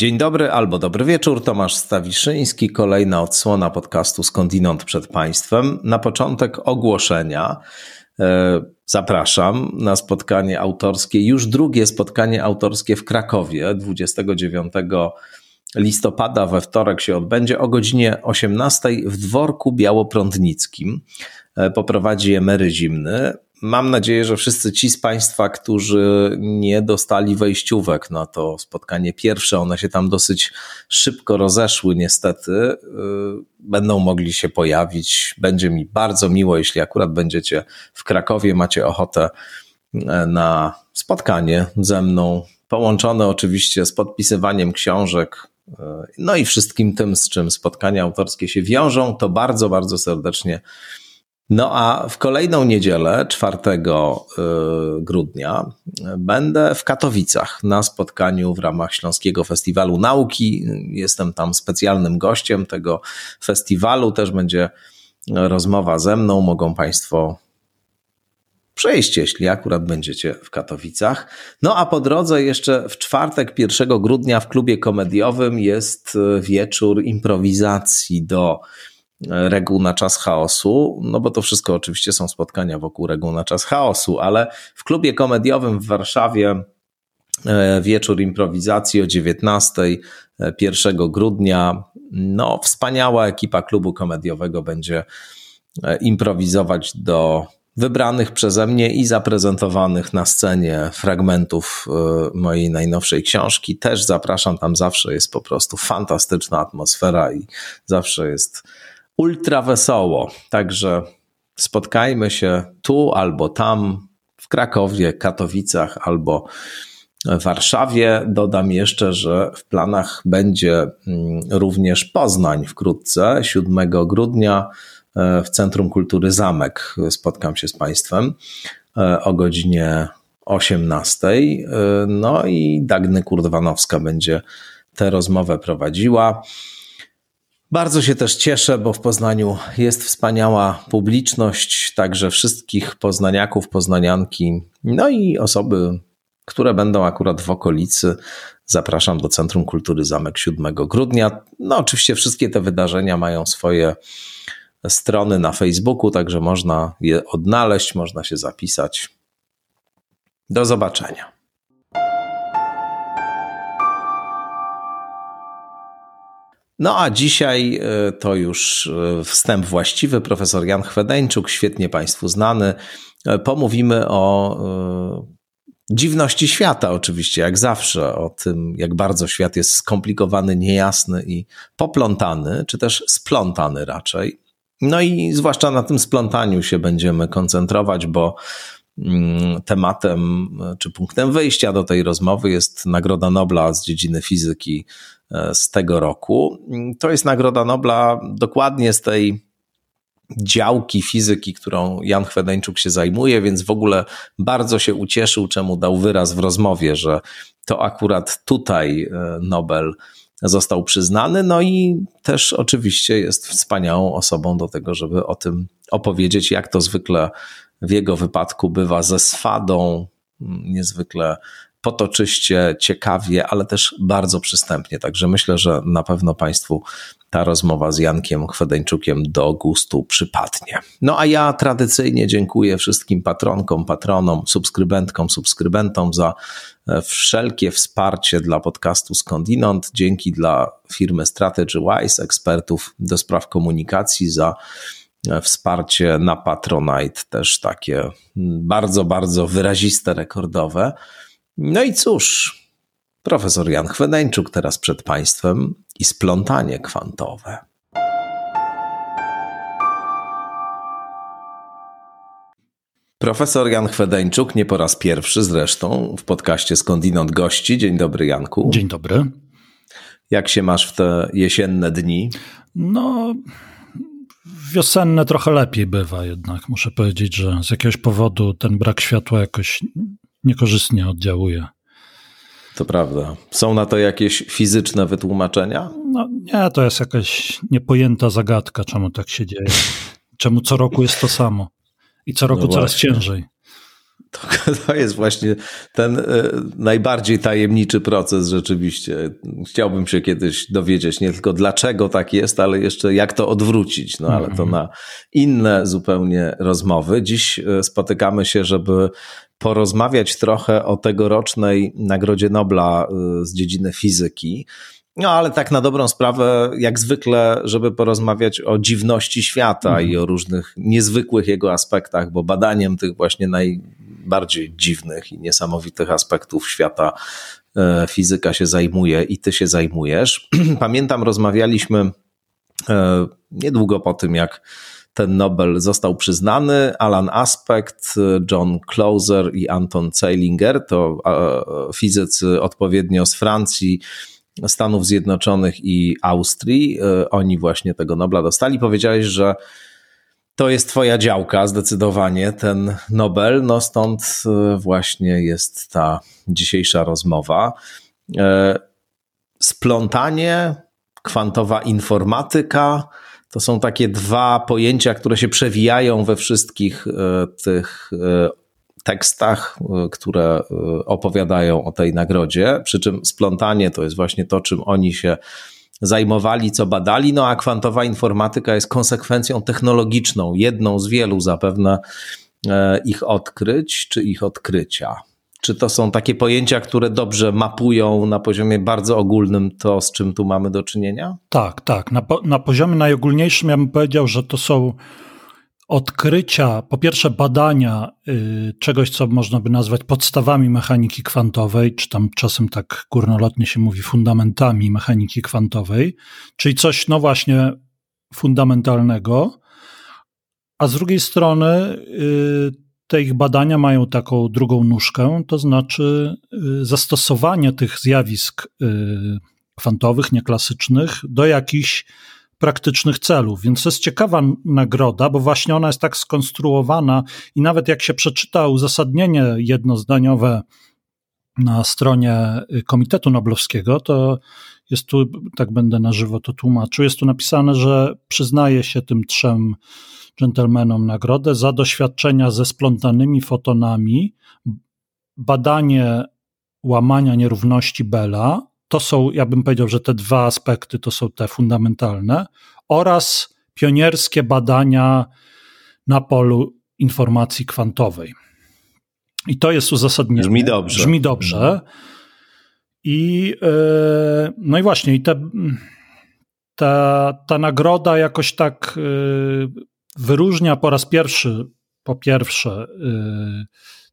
Dzień dobry albo dobry wieczór, Tomasz Stawiszyński, kolejna odsłona podcastu Skądinąd przed Państwem. Na początek ogłoszenia. E, zapraszam na spotkanie autorskie, już drugie spotkanie autorskie w Krakowie 29 listopada we wtorek się odbędzie o godzinie 18 w dworku białoprądnickim. E, poprowadzi je Mary Zimny. Mam nadzieję, że wszyscy ci z Państwa, którzy nie dostali wejściówek na to spotkanie pierwsze, one się tam dosyć szybko rozeszły, niestety, y, będą mogli się pojawić. Będzie mi bardzo miło, jeśli akurat będziecie w Krakowie, macie ochotę y, na spotkanie ze mną, połączone oczywiście z podpisywaniem książek, y, no i wszystkim tym, z czym spotkania autorskie się wiążą, to bardzo, bardzo serdecznie no a w kolejną niedzielę, 4 y, grudnia, będę w Katowicach na spotkaniu w ramach Śląskiego Festiwalu Nauki. Jestem tam specjalnym gościem tego festiwalu. Też będzie rozmowa ze mną. Mogą Państwo przejść, jeśli akurat będziecie w Katowicach. No a po drodze jeszcze w czwartek, 1 grudnia w klubie komediowym jest wieczór improwizacji do reguł na czas chaosu, no bo to wszystko oczywiście są spotkania wokół reguł na czas chaosu, ale w klubie komediowym w Warszawie e, wieczór improwizacji o 19, 1 e, grudnia. No, wspaniała ekipa klubu komediowego będzie e, improwizować do wybranych przeze mnie i zaprezentowanych na scenie fragmentów mojej najnowszej książki. Też zapraszam, tam zawsze jest po prostu fantastyczna atmosfera i zawsze jest ultra wesoło. Także spotkajmy się tu albo tam, w Krakowie, Katowicach albo Warszawie. Dodam jeszcze, że w planach będzie mm, również Poznań wkrótce, 7 grudnia e, w Centrum Kultury Zamek. Spotkam się z Państwem e, o godzinie 18. E, no i Dagny Kurdwanowska będzie tę rozmowę prowadziła. Bardzo się też cieszę, bo w Poznaniu jest wspaniała publiczność, także wszystkich poznaniaków, poznanianki, no i osoby, które będą akurat w okolicy. Zapraszam do Centrum Kultury Zamek 7 grudnia. No, oczywiście wszystkie te wydarzenia mają swoje strony na Facebooku, także można je odnaleźć, można się zapisać. Do zobaczenia. No a dzisiaj e, to już e, wstęp właściwy. Profesor Jan Chwedeńczuk, świetnie Państwu znany. E, pomówimy o dziwności świata, oczywiście, jak zawsze, o tym, jak bardzo świat jest skomplikowany, niejasny i poplątany, czy też splątany raczej. No i zwłaszcza na tym splątaniu się będziemy koncentrować, bo mm, tematem czy punktem wyjścia do tej rozmowy jest Nagroda Nobla z dziedziny fizyki z tego roku. To jest Nagroda Nobla dokładnie z tej działki fizyki, którą Jan Chwedeńczuk się zajmuje, więc w ogóle bardzo się ucieszył, czemu dał wyraz w rozmowie, że to akurat tutaj e, Nobel został przyznany. No i też oczywiście jest wspaniałą osobą do tego, żeby o tym opowiedzieć, jak to zwykle w jego wypadku bywa ze swadą, niezwykle potoczyście, ciekawie, ale też bardzo przystępnie. Także myślę, że na pewno Państwu ta rozmowa z Jankiem Chwedeńczukiem do gustu przypadnie. No a ja tradycyjnie dziękuję wszystkim patronkom, patronom, subskrybentkom, subskrybentom za e, wszelkie wsparcie dla podcastu Skądinąd. Dzięki dla firmy Strategy Wise, ekspertów do spraw komunikacji za e, wsparcie na Patronite, też takie bardzo, bardzo wyraziste, rekordowe. No i cóż, profesor Jan Chwedeńczuk teraz przed Państwem i splątanie kwantowe. Profesor Jan Chwedeńczuk, nie po raz pierwszy zresztą, w podcaście Skądinąd gości. Dzień dobry, Janku. Dzień dobry. Jak się masz w te jesienne dni? No, wiosenne trochę lepiej bywa jednak. Muszę powiedzieć, że z jakiegoś powodu ten brak światła jakoś niekorzystnie oddziałuje. To prawda. Są na to jakieś fizyczne wytłumaczenia? No nie, to jest jakaś niepojęta zagadka, czemu tak się dzieje. Czemu co roku jest to samo i co roku no coraz ciężej. To, to jest właśnie ten e, najbardziej tajemniczy proces rzeczywiście. Chciałbym się kiedyś dowiedzieć nie tylko dlaczego tak jest, ale jeszcze jak to odwrócić. No ale to mhm. na inne zupełnie rozmowy. Dziś e, spotykamy się, żeby porozmawiać trochę o tegorocznej Nagrodzie Nobla e, z dziedziny fizyki. No, ale tak na dobrą sprawę, jak zwykle, żeby porozmawiać o dziwności świata mm. i o różnych niezwykłych jego aspektach, bo badaniem tych właśnie najbardziej dziwnych i niesamowitych aspektów świata e, fizyka się zajmuje i ty się zajmujesz. Pamiętam, rozmawialiśmy e, niedługo po tym, jak ten Nobel został przyznany. Alan Aspect, John Closer i Anton Zeilinger to e, fizycy odpowiednio z Francji, Stanów Zjednoczonych i Austrii. E, oni właśnie tego Nobla dostali. Powiedziałeś, że to jest twoja działka, zdecydowanie ten Nobel, no stąd e, właśnie jest ta dzisiejsza rozmowa. E, splątanie, kwantowa informatyka, to są takie dwa pojęcia, które się przewijają we wszystkich tych tekstach, e, które e, opowiadają o tej nagrodzie. Przy czym splątanie to jest właśnie to, czym oni się zajmowali, co badali, no a kwantowa informatyka jest konsekwencją technologiczną, jedną z wielu zapewne e, ich odkryć czy ich odkrycia. Czy to są takie pojęcia, które dobrze mapują na poziomie bardzo ogólnym to, z czym tu mamy do czynienia? Tak, tak. Na, po, na poziomie najogólniejszym ja bym powiedział, że to są odkrycia, po pierwsze badania y, czegoś, co można by nazwać podstawami mechaniki kwantowej, czy tam czasem tak górnolotnie się mówi fundamentami mechaniki kwantowej, czyli coś, no właśnie, fundamentalnego, a z drugiej strony y, te ich badania mają taką drugą nóżkę, to znaczy y, zastosowanie tych zjawisk kwantowych, nieklasycznych do jakichś praktycznych celów. Więc to jest ciekawa nagroda, bo właśnie ona jest tak skonstruowana i nawet jak się przeczyta uzasadnienie jednozdaniowe na stronie Komitetu Noblowskiego, to jest tu, tak będę na żywo to tłumaczył, jest tu napisane, że przyznaje się tym trzem dżentelmenom nagrodę za doświadczenia ze splątanymi fotonami, badanie łamania nierówności Bella to są, ja bym powiedział, że te dwa aspekty to są te fundamentalne, oraz pionierskie badania na polu informacji kwantowej. I to jest uzasadnienie. Brzmi dobrze. Brzmi dobrze. I, yy, no i właśnie, i te, ta, ta nagroda jakoś tak yy, wyróżnia po raz pierwszy, po pierwsze, yy,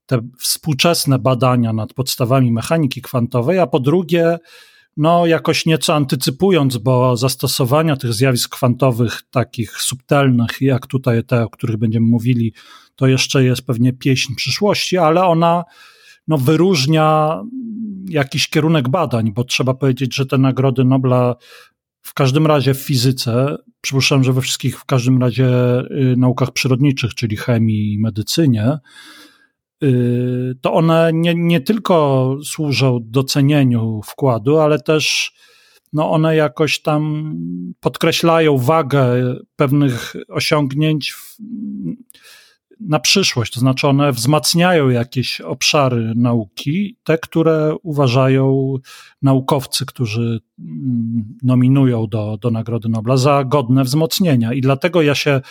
te współczesne badania nad podstawami mechaniki kwantowej, a po drugie, no jakoś nieco antycypując, bo zastosowania tych zjawisk kwantowych, takich subtelnych, jak tutaj te, o których będziemy mówili, to jeszcze jest pewnie pieśń przyszłości, ale ona no, wyróżnia jakiś kierunek badań, bo trzeba powiedzieć, że te nagrody Nobla w każdym razie w fizyce, przypuszczam, że we wszystkich w każdym razie y, naukach przyrodniczych, czyli chemii i medycynie, to one nie, nie tylko służą docenieniu wkładu, ale też no one jakoś tam podkreślają wagę pewnych osiągnięć w, na przyszłość, to znaczy one wzmacniają jakieś obszary nauki, te, które uważają naukowcy, którzy mm, nominują do, do Nagrody Nobla za godne wzmocnienia. I dlatego ja się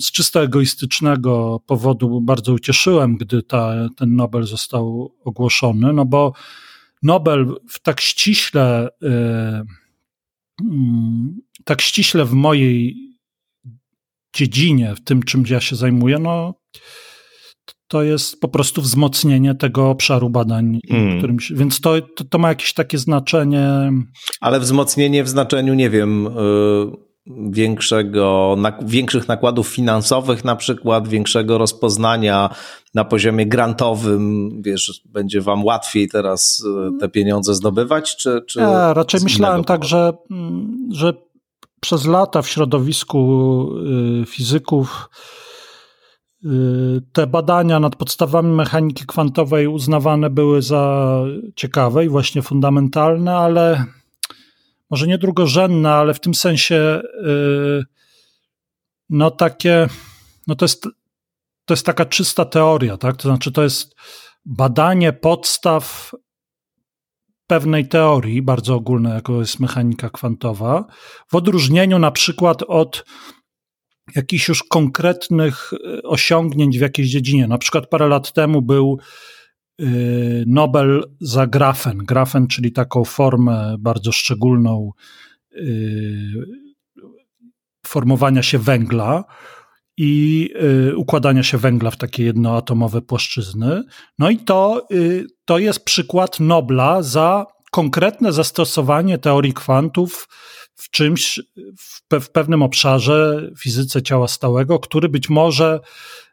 z czysto egoistycznego powodu bardzo ucieszyłem, gdy ta, ten Nobel został ogłoszony, no bo Nobel w tak ściśle, yy, tak ściśle w mojej dziedzinie, w tym czym ja się zajmuję, no to jest po prostu wzmocnienie tego obszaru badań, hmm. którym się, więc to, to, to, ma jakieś takie znaczenie. Ale wzmocnienie w znaczeniu, nie wiem, yy większego, większych nakładów finansowych, na przykład większego rozpoznania na poziomie grantowym, wiesz, będzie wam łatwiej teraz e, te pieniądze zdobywać, czy, czy Ja raczej myślałem tak, że, mm, że przez lata w środowisku y, fizyków y, te badania nad podstawami mechaniki kwantowej uznawane były za ciekawe i właśnie fundamentalne, ale może nie drugorzędne, ale w tym sensie yy, no takie, no to jest to jest taka czysta teoria, tak? To znaczy, to jest badanie podstaw pewnej teorii, bardzo ogólnej, jaką jest mechanika kwantowa, w odróżnieniu na przykład od jakichś już konkretnych e, osiągnięć w jakiejś dziedzinie. Na przykład parę lat temu był Nobel za grafen. Grafen, czyli taką formę bardzo szczególną e, formowania się węgla i układania się węgla w takie jednoatomowe płaszczyzny. No i to, to jest przykład Nobla za konkretne zastosowanie teorii kwantów w czymś, w, w pewnym obszarze, fizyce ciała stałego, który być może y,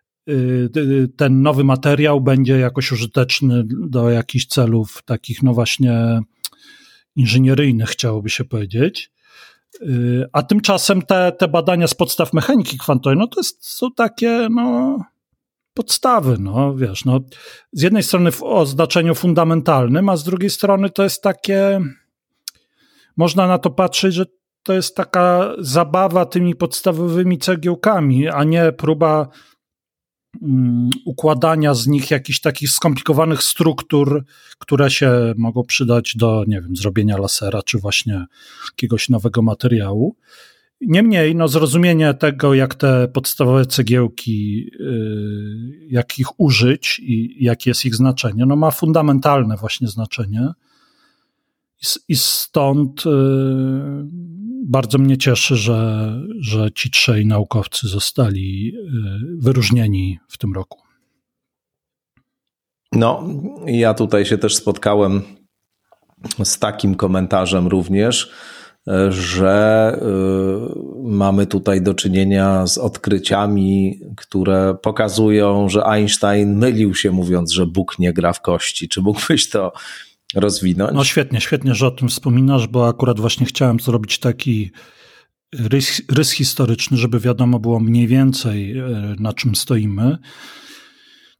ten nowy materiał będzie jakoś użyteczny do jakichś celów takich, no właśnie, inżynieryjnych, chciałoby się powiedzieć. Y, a tymczasem te, te badania z podstaw mechaniki kwantowej, no to jest, są takie, no, podstawy, no wiesz, no, z jednej strony o znaczeniu fundamentalnym, a z drugiej strony to jest takie, można na to patrzeć, że to jest taka zabawa tymi podstawowymi cegiełkami, a nie próba układania z nich jakichś takich skomplikowanych struktur, które się mogą przydać do, nie wiem, zrobienia lasera, czy właśnie jakiegoś nowego materiału. Niemniej, no, zrozumienie tego, jak te podstawowe cegiełki, yy, jak ich użyć i jakie jest ich znaczenie, no, ma fundamentalne właśnie znaczenie. I stąd y, bardzo mnie cieszy, że, że ci trzej naukowcy zostali y, wyróżnieni w tym roku. No, ja tutaj się też spotkałem z takim komentarzem również, że y, mamy tutaj do czynienia z odkryciami, które pokazują, że Einstein mylił się mówiąc, że Bóg nie gra w kości. Czy mógłbyś to rozwinąć. No świetnie, świetnie, że o tym wspominasz, bo akurat właśnie chciałem zrobić taki rys, rys historyczny, żeby wiadomo było mniej więcej e, na czym stoimy.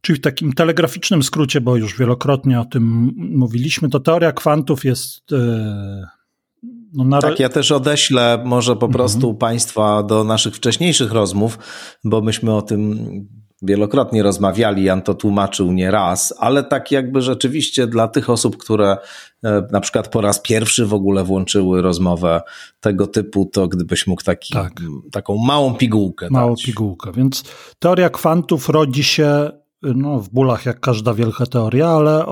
Czyli w takim telegraficznym skrócie, bo już wielokrotnie o tym mówiliśmy, to teoria kwantów jest. E, no na... Tak, ja też odeślę może po mhm. prostu Państwa do naszych wcześniejszych rozmów, bo myśmy o tym wielokrotnie rozmawiali, Jan to tłumaczył nie raz, ale tak jakby rzeczywiście dla tych osób, które e, na przykład po raz pierwszy w ogóle włączyły rozmowę tego typu, to gdybyś mógł taki, tak. taką małą pigułkę Małą dać. pigułkę, więc teoria kwantów rodzi się no, w bólach jak każda wielka teoria, ale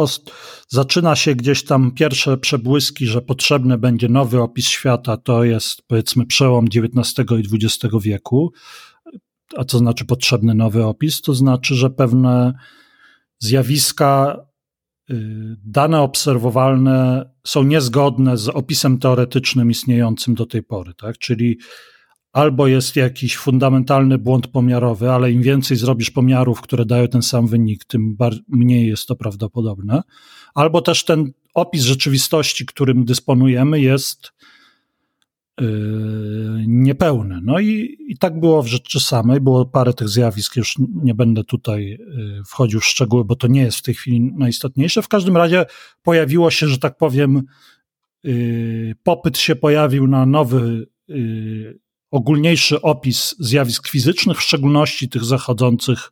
zaczyna się gdzieś tam pierwsze przebłyski, że potrzebny będzie nowy opis świata, to jest powiedzmy przełom XIX i XX wieku a co znaczy potrzebny nowy opis? To znaczy, że pewne zjawiska, y, dane obserwowalne są niezgodne z opisem teoretycznym istniejącym do tej pory, tak? Czyli albo jest jakiś fundamentalny błąd pomiarowy, ale im więcej zrobisz pomiarów, które dają ten sam wynik, tym mniej jest to prawdopodobne, albo też ten opis rzeczywistości, którym dysponujemy, jest Niepełne. No i, i tak było w rzeczy samej, było parę tych zjawisk, już nie będę tutaj yy, wchodził w szczegóły, bo to nie jest w tej chwili najistotniejsze. W każdym razie pojawiło się, że tak powiem, yy, popyt się pojawił na nowy, ogólniejszy opis zjawisk fizycznych, w szczególności tych zachodzących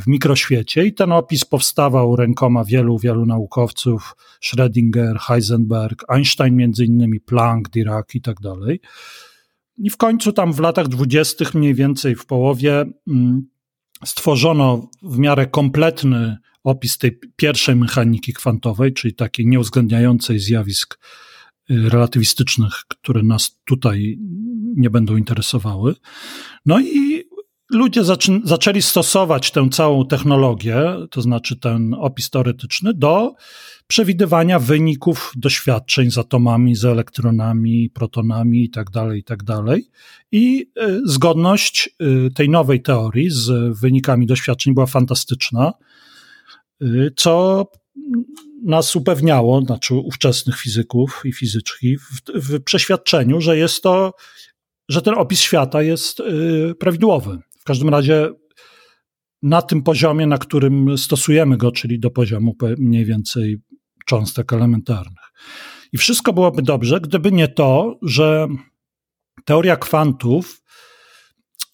w mikroświecie i ten opis powstawał rękoma wielu, wielu naukowców, Schrödinger, Heisenberg, Einstein między innymi, Planck, Dirac i tak dalej. I w końcu tam w latach dwudziestych, mniej więcej w połowie, mm, stworzono w miarę kompletny opis tej pierwszej mechaniki kwantowej, czyli takiej nieuwzględniającej zjawisk y, relatywistycznych, które nas tutaj nie będą interesowały. No i ludzie zaczę, zaczęli stosować tę całą technologię, to znaczy ten opis teoretyczny, do przewidywania wyników doświadczeń z atomami, z elektronami, protonami itd. Tak itd. Tak I y, zgodność y, tej nowej teorii z wynikami doświadczeń była fantastyczna, y, co nas upewniało, znaczy ówczesnych fizyków i fizyczki, w, w przeświadczeniu, że jest to, że ten opis świata jest prawidłowy. W każdym razie na tym poziomie, na którym stosujemy go, czyli do poziomu mniej więcej cząstek elementarnych. I wszystko byłoby dobrze, gdyby nie to, że teoria kwantów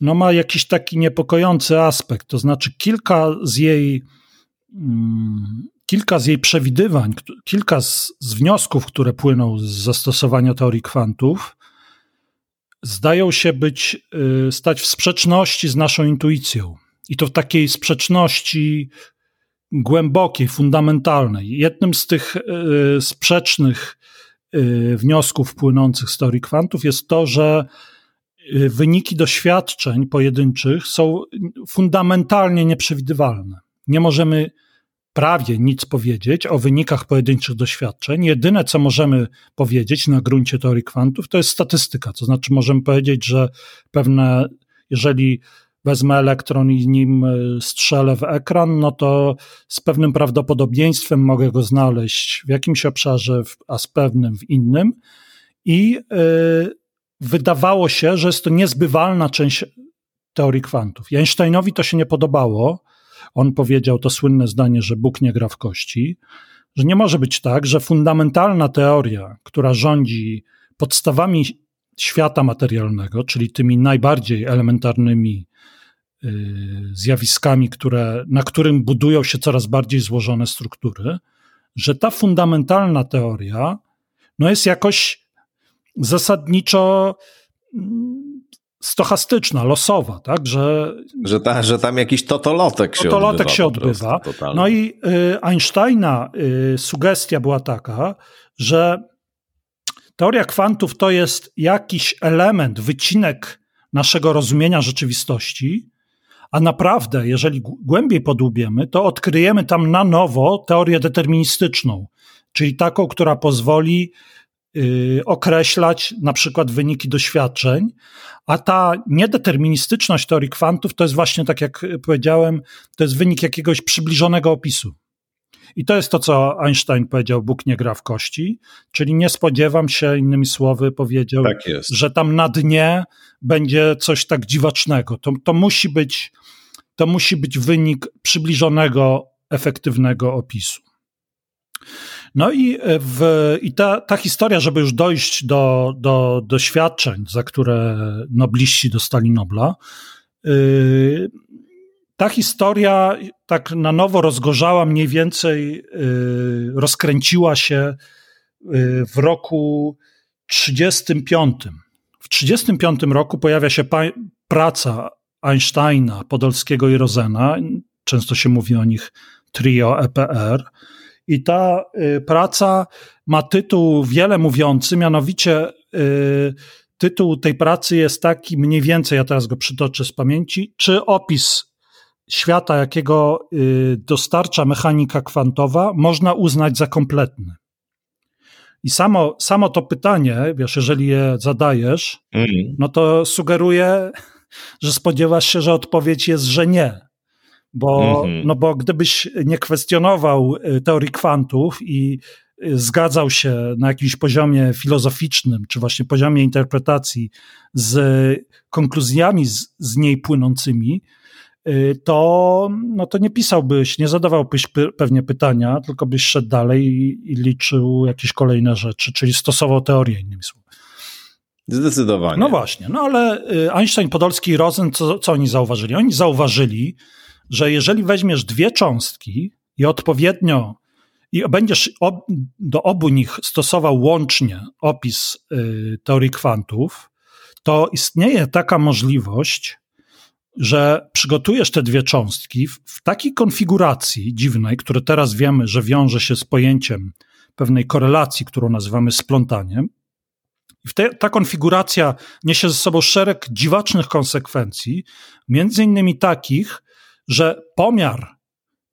no ma jakiś taki niepokojący aspekt. To znaczy, kilka z jej, mm, kilka z jej przewidywań, kilka z, z wniosków, które płyną z zastosowania teorii kwantów, zdają się być, y, stać w sprzeczności z naszą intuicją. I to w takiej sprzeczności głębokiej, fundamentalnej. Jednym z tych y, sprzecznych y, wniosków płynących z teorii kwantów jest to, że wyniki doświadczeń pojedynczych są fundamentalnie nieprzewidywalne. Nie możemy prawie nic powiedzieć o wynikach pojedynczych doświadczeń. Jedyne, co możemy powiedzieć na gruncie teorii kwantów, to jest statystyka. To znaczy, możemy powiedzieć, że pewne, jeżeli wezmę elektron i nim e, strzelę w ekran, no to z pewnym prawdopodobieństwem mogę go znaleźć w jakimś obszarze, a z pewnym w innym. I yy, wydawało się, że jest to niezbywalna część teorii kwantów. Einsteinowi to się nie podobało on powiedział to słynne zdanie, że Bóg nie gra w kości, że nie może być tak, że fundamentalna teoria, która rządzi podstawami świata materialnego, czyli tymi najbardziej elementarnymi zjawiskami, które, na którym budują się coraz bardziej złożone struktury, że ta fundamentalna teoria no jest jakoś zasadniczo stochastyczna, losowa, tak, że... Że, ta, że tam jakiś totolotek się totolotek odbywa. się odbywa. no i y, Einsteina y, sugestia była taka, że teoria kwantów to jest jakiś element, wycinek naszego rozumienia rzeczywistości, a naprawdę, jeżeli głębiej podłubiemy, to odkryjemy tam na nowo teorię deterministyczną, czyli taką, która pozwoli Y, określać na przykład wyniki doświadczeń, a ta niedeterministyczność teorii kwantów to jest właśnie, tak jak powiedziałem, to jest wynik jakiegoś przybliżonego opisu. I to jest to, co Einstein powiedział, Bóg nie gra w kości, czyli nie spodziewam się, innymi słowy powiedział, tak że tam na dnie będzie coś tak dziwacznego. To, to, musi być, to musi być wynik przybliżonego, efektywnego opisu. No i, e, w, i ta, ta historia, żeby już dojść do, do doświadczeń, za które nobliści dostali Nobla, yy, ta historia tak na nowo rozgorzała, mniej więcej yy, rozkręciła się yy, w roku 35. W 35 roku pojawia się praca Einsteina, Podolskiego i Rosena. Często się mówi o nich trio EPR i ta y, praca ma tytuł wiele mówiący, mianowicie y, tytuł tej pracy jest taki mniej więcej, ja teraz go przytoczę z pamięci, czy opis świata, jakiego y, dostarcza mechanika kwantowa, można uznać za kompletny. I samo, samo to pytanie, wiesz, jeżeli je zadajesz, mm. no to sugeruje, że spodziewasz się, że odpowiedź jest, że nie. Bo, mm -hmm. no bo gdybyś nie kwestionował y, teorii kwantów i y, zgadzał się na jakimś poziomie filozoficznym, czy właśnie poziomie interpretacji z konkluzjami z, z niej płynącymi, to, no to nie pisałbyś, nie zadawałbyś pewnie pytania, tylko byś szedł dalej i, i liczył jakieś kolejne rzeczy, czyli stosował teorię, innymi słowy. Zdecydowanie. No właśnie, no ale Einstein, Podolski i Rosen, co, co oni zauważyli? Oni zauważyli, że jeżeli weźmiesz dwie cząstki i odpowiednio i będziesz ob, do obu nich stosował łącznie opis y, teorii kwantów, to istnieje taka możliwość, że przygotujesz te dwie cząstki w, w takiej konfiguracji dziwnej, które teraz wiemy, że wiąże się z pojęciem pewnej korelacji, którą nazywamy splątaniem. I te, ta konfiguracja niesie ze sobą szereg dziwacznych konsekwencji, między innymi takich, że pomiar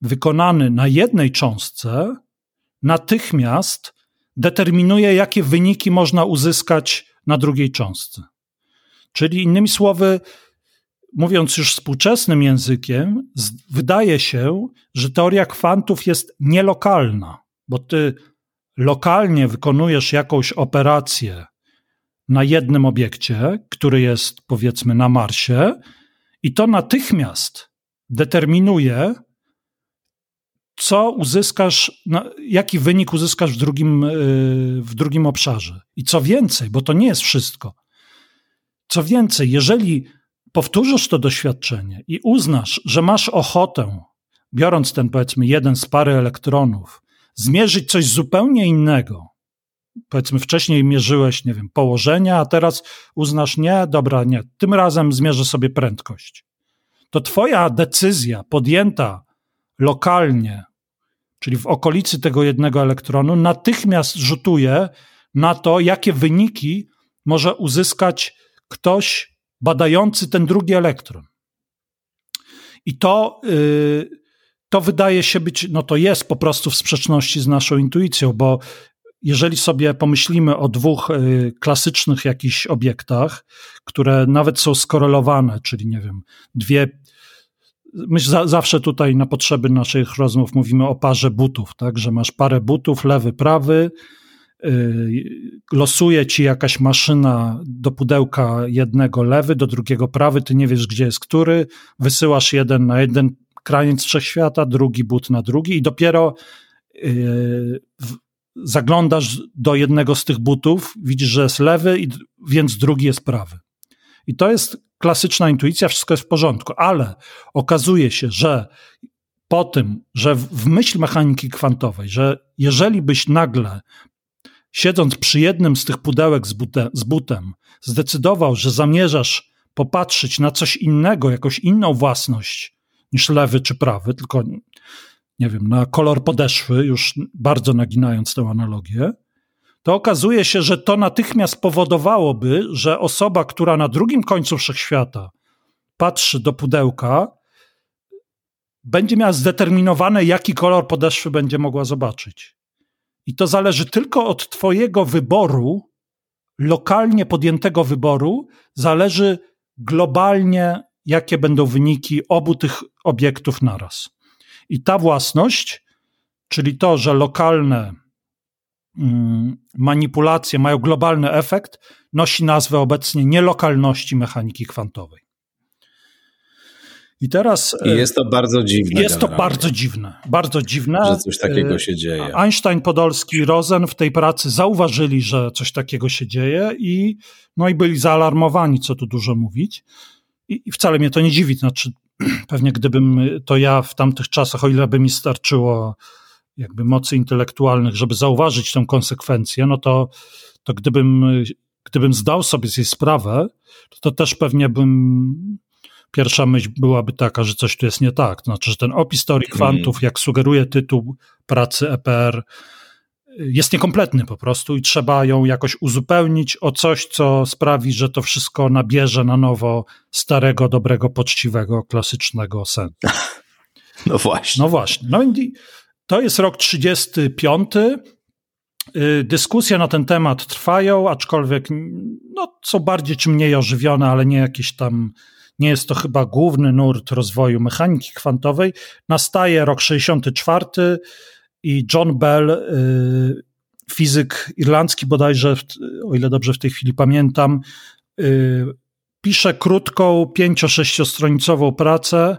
wykonany na jednej cząstce natychmiast determinuje, jakie wyniki można uzyskać na drugiej cząstce. Czyli innymi słowy, mówiąc już współczesnym językiem, wydaje się, że teoria kwantów jest nielokalna, bo ty lokalnie wykonujesz jakąś operację na jednym obiekcie, który jest powiedzmy na Marsie, i to natychmiast determinuje, co uzyskasz, jaki wynik uzyskasz w drugim, y, w drugim obszarze. I co więcej, bo to nie jest wszystko. Co więcej, jeżeli powtórzysz to doświadczenie i uznasz, że masz ochotę, biorąc ten powiedzmy jeden z pary elektronów, zmierzyć coś zupełnie innego, powiedzmy wcześniej mierzyłeś, nie wiem, położenia, a teraz uznasz, nie, dobra, nie, tym razem zmierzę sobie prędkość. To twoja decyzja podjęta lokalnie, czyli w okolicy tego jednego elektronu, natychmiast rzutuje na to, jakie wyniki może uzyskać ktoś badający ten drugi elektron. I to, yy, to wydaje się być, no to jest po prostu w sprzeczności z naszą intuicją, bo jeżeli sobie pomyślimy o dwóch y, klasycznych jakichś obiektach, które nawet są skorelowane, czyli nie wiem, dwie. My za, zawsze tutaj na potrzeby naszych rozmów mówimy o parze butów, tak, że masz parę butów, lewy, prawy, losuje ci jakaś maszyna do pudełka jednego lewy, do drugiego prawy, ty nie wiesz, gdzie jest który, wysyłasz jeden na jeden kraniec wszechświata, drugi but na drugi i dopiero yy, zaglądasz do jednego z tych butów, widzisz, że jest lewy, i, więc drugi jest prawy. I to jest klasyczna intuicja, wszystko jest w porządku, ale okazuje się, że po tym, że w myśl mechaniki kwantowej, że jeżeli byś nagle, siedząc przy jednym z tych pudełek z, bute, z butem, zdecydował, że zamierzasz popatrzeć na coś innego, jakąś inną własność niż lewy czy prawy, tylko nie wiem, na kolor podeszwy, już bardzo naginając tę analogię, to okazuje się, że to natychmiast powodowałoby, że osoba, która na drugim końcu wszechświata patrzy do pudełka, będzie miała zdeterminowane, jaki kolor podeszwy będzie mogła zobaczyć. I to zależy tylko od Twojego wyboru, lokalnie podjętego wyboru, zależy globalnie, jakie będą wyniki obu tych obiektów naraz. I ta własność, czyli to, że lokalne mm, manipulacje mają globalny efekt, nosi nazwę obecnie nielokalności mechaniki kwantowej. I teraz. I jest to bardzo dziwne. Jest to bardzo dziwne. Bardzo dziwne. Że coś takiego się dzieje. Einstein, Podolski, Rosen w tej pracy zauważyli, że coś takiego się dzieje i, no i byli zaalarmowani, co tu dużo mówić. I, i wcale mnie to nie dziwi. Znaczy, pewnie gdybym to ja w tamtych czasach, o ile by mi starczyło jakby mocy intelektualnych, żeby zauważyć tę konsekwencję, no to, to gdybym, gdybym zdał sobie z jej sprawę, to, to też pewnie bym pierwsza myśl byłaby taka, że coś tu jest nie tak. To znaczy, że ten opis teorii kwantów, jak sugeruje tytuł pracy EPR, jest niekompletny po prostu i trzeba ją jakoś uzupełnić o coś, co sprawi, że to wszystko nabierze na nowo starego, dobrego, poczciwego, klasycznego sensu. No właśnie. No właśnie. No i to jest rok 35. Y, dyskusje na ten temat trwają, aczkolwiek no, są bardziej czy mniej ożywione, ale nie jakieś tam, nie jest to chyba główny nurt rozwoju mechaniki kwantowej. Nastaje rok 64 i John Bell, y, fizyk irlandzki bodajże, o ile dobrze w tej chwili pamiętam, y, pisze krótką, pięcio-sześciostronicową pracę,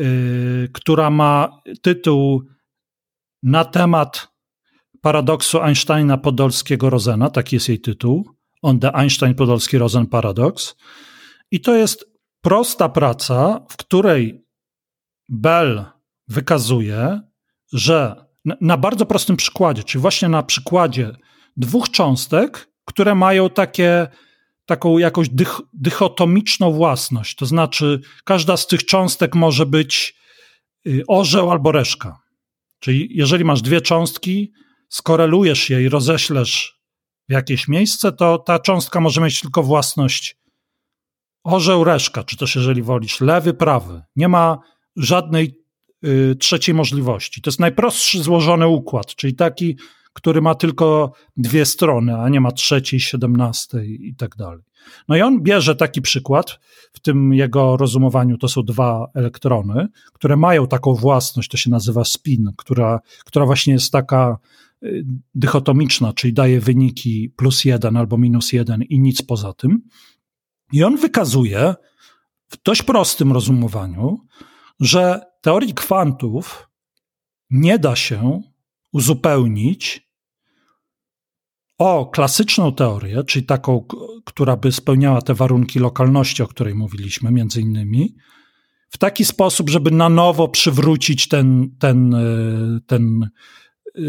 y, która ma tytuł na temat paradoksu Einsteina-Podolskiego-Rosena, taki jest jej tytuł, on the Einstein-Podolski-Rosen Paradox. I to jest prosta praca, w której Bell wykazuje, że na bardzo prostym przykładzie, czyli właśnie na przykładzie dwóch cząstek, które mają takie, taką jakąś dych, dychotomiczną własność. To znaczy, każda z tych cząstek może być y, orzeł albo reszka. Czyli jeżeli masz dwie cząstki, skorelujesz je i roześlesz w jakieś miejsce, to ta cząstka może mieć tylko własność orzeł, reszka, czy też jeżeli wolisz lewy, prawy. Nie ma żadnej Y, trzeciej możliwości. To jest najprostszy złożony układ, czyli taki, który ma tylko dwie strony, a nie ma trzeciej, siedemnastej i tak dalej. No i on bierze taki przykład, w tym jego rozumowaniu to są dwa elektrony, które mają taką własność, to się nazywa spin, która, która właśnie jest taka y, dychotomiczna, czyli daje wyniki plus jeden albo minus jeden i nic poza tym. I on wykazuje w dość prostym rozumowaniu, że teorii kwantów nie da się uzupełnić o klasyczną teorię, czyli taką, która by spełniała te warunki lokalności, o której mówiliśmy, między innymi, w taki sposób, żeby na nowo przywrócić ten, ten, e, ten e,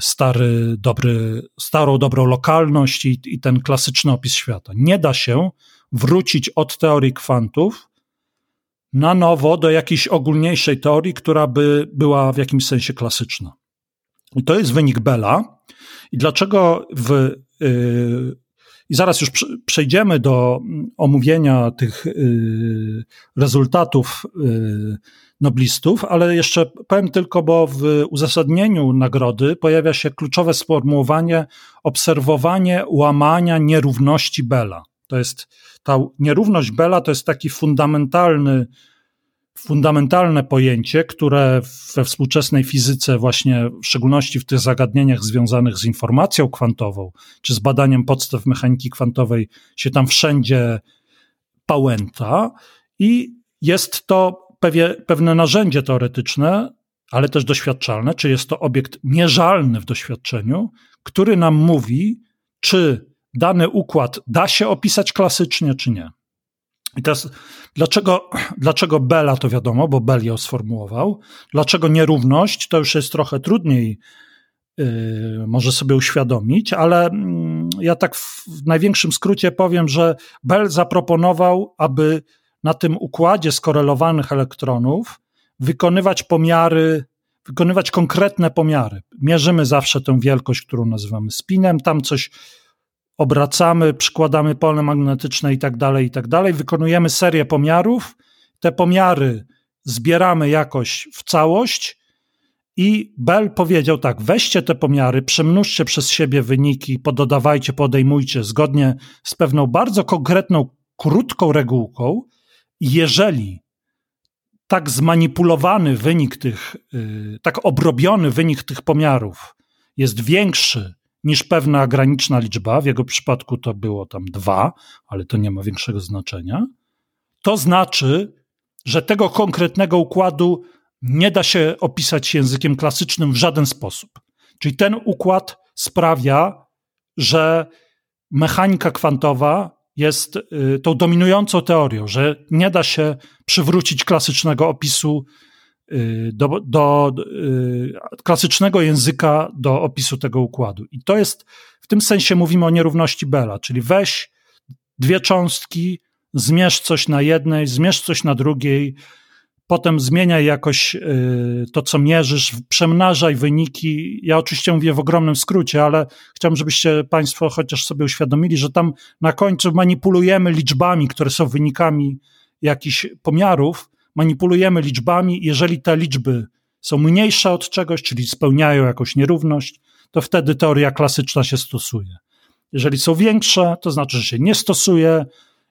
stary, dobry, starą, dobrą lokalność i, i ten klasyczny opis świata. Nie da się wrócić od teorii kwantów na nowo do jakiejś ogólniejszej teorii, która by była w jakimś sensie klasyczna. I to jest wynik Bella. I dlaczego w. Yy, I zaraz już przejdziemy do omówienia tych yy, rezultatów yy, noblistów, ale jeszcze powiem tylko, bo w uzasadnieniu nagrody pojawia się kluczowe sformułowanie obserwowanie łamania nierówności Bella. To jest ta nierówność Bella to jest taki fundamentalny, fundamentalne pojęcie, które we współczesnej fizyce, właśnie w szczególności w tych zagadnieniach związanych z informacją kwantową, czy z badaniem podstaw mechaniki kwantowej, się tam wszędzie pałęta. I jest to pewie, pewne narzędzie teoretyczne, ale też doświadczalne, czy jest to obiekt mierzalny w doświadczeniu, który nam mówi, czy dany układ da się opisać klasycznie, czy nie. I teraz, dlaczego, dlaczego Bela to wiadomo, bo Bell ją sformułował. Dlaczego nierówność, to już jest trochę trudniej yy, może sobie uświadomić, ale yy, ja tak w, w największym skrócie powiem, że Bell zaproponował, aby na tym układzie skorelowanych elektronów wykonywać pomiary, wykonywać konkretne pomiary. Mierzymy zawsze tę wielkość, którą nazywamy spinem, tam coś obracamy, przykładamy pole magnetyczne i tak dalej, i tak dalej. Wykonujemy serię pomiarów. Te pomiary zbieramy jakoś w całość i Bell powiedział tak, weźcie te pomiary, przemnóżcie przez siebie wyniki, pododawajcie, podejmujcie zgodnie z pewną bardzo konkretną, krótką regułką. Jeżeli tak zmanipulowany wynik tych, yy, tak obrobiony wynik tych pomiarów jest większy niż pewna graniczna liczba, w jego przypadku to było tam dwa, ale to nie ma większego znaczenia, to znaczy, że tego konkretnego układu nie da się opisać językiem klasycznym w żaden sposób. Czyli ten układ sprawia, że mechanika kwantowa jest y, tą dominującą teorią, że nie da się przywrócić klasycznego opisu do, do y, klasycznego języka do opisu tego układu. I to jest, w tym sensie mówimy o nierówności Bella, czyli weź dwie cząstki, zmierz coś na jednej, zmierz coś na drugiej, potem zmieniaj jakoś y, to, co mierzysz, przemnażaj wyniki. Ja oczywiście mówię w ogromnym skrócie, ale chciałbym, żebyście Państwo chociaż sobie uświadomili, że tam na końcu manipulujemy liczbami, które są wynikami jakichś pomiarów, manipulujemy liczbami. Jeżeli te liczby są mniejsze od czegoś, czyli spełniają jakąś nierówność, to wtedy teoria klasyczna się stosuje. Jeżeli są większe, to znaczy, że się nie stosuje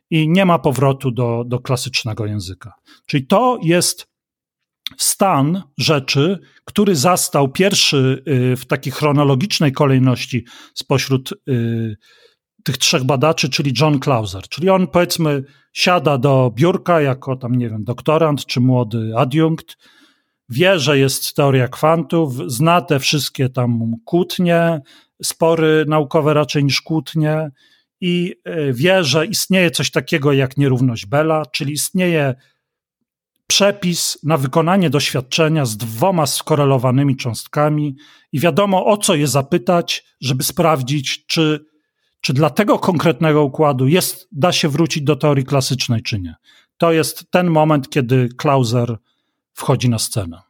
i nie ma powrotu do, do klasycznego języka. Czyli to jest stan rzeczy, który zastał pierwszy y, w takiej chronologicznej kolejności spośród y, tych trzech badaczy, czyli John Clauser. Czyli on, powiedzmy, siada do biurka jako tam, nie wiem, doktorant czy młody adiunkt, wie, że jest teoria kwantów, zna te wszystkie tam kłótnie, spory naukowe raczej niż kłótnie i e, wie, że istnieje coś takiego jak nierówność Bella, czyli istnieje przepis na wykonanie doświadczenia z dwoma skorelowanymi cząstkami i wiadomo o co je zapytać, żeby sprawdzić, czy czy dla tego konkretnego układu jest, da się wrócić do teorii klasycznej, czy nie. To jest ten moment, kiedy Clauser wchodzi na scenę.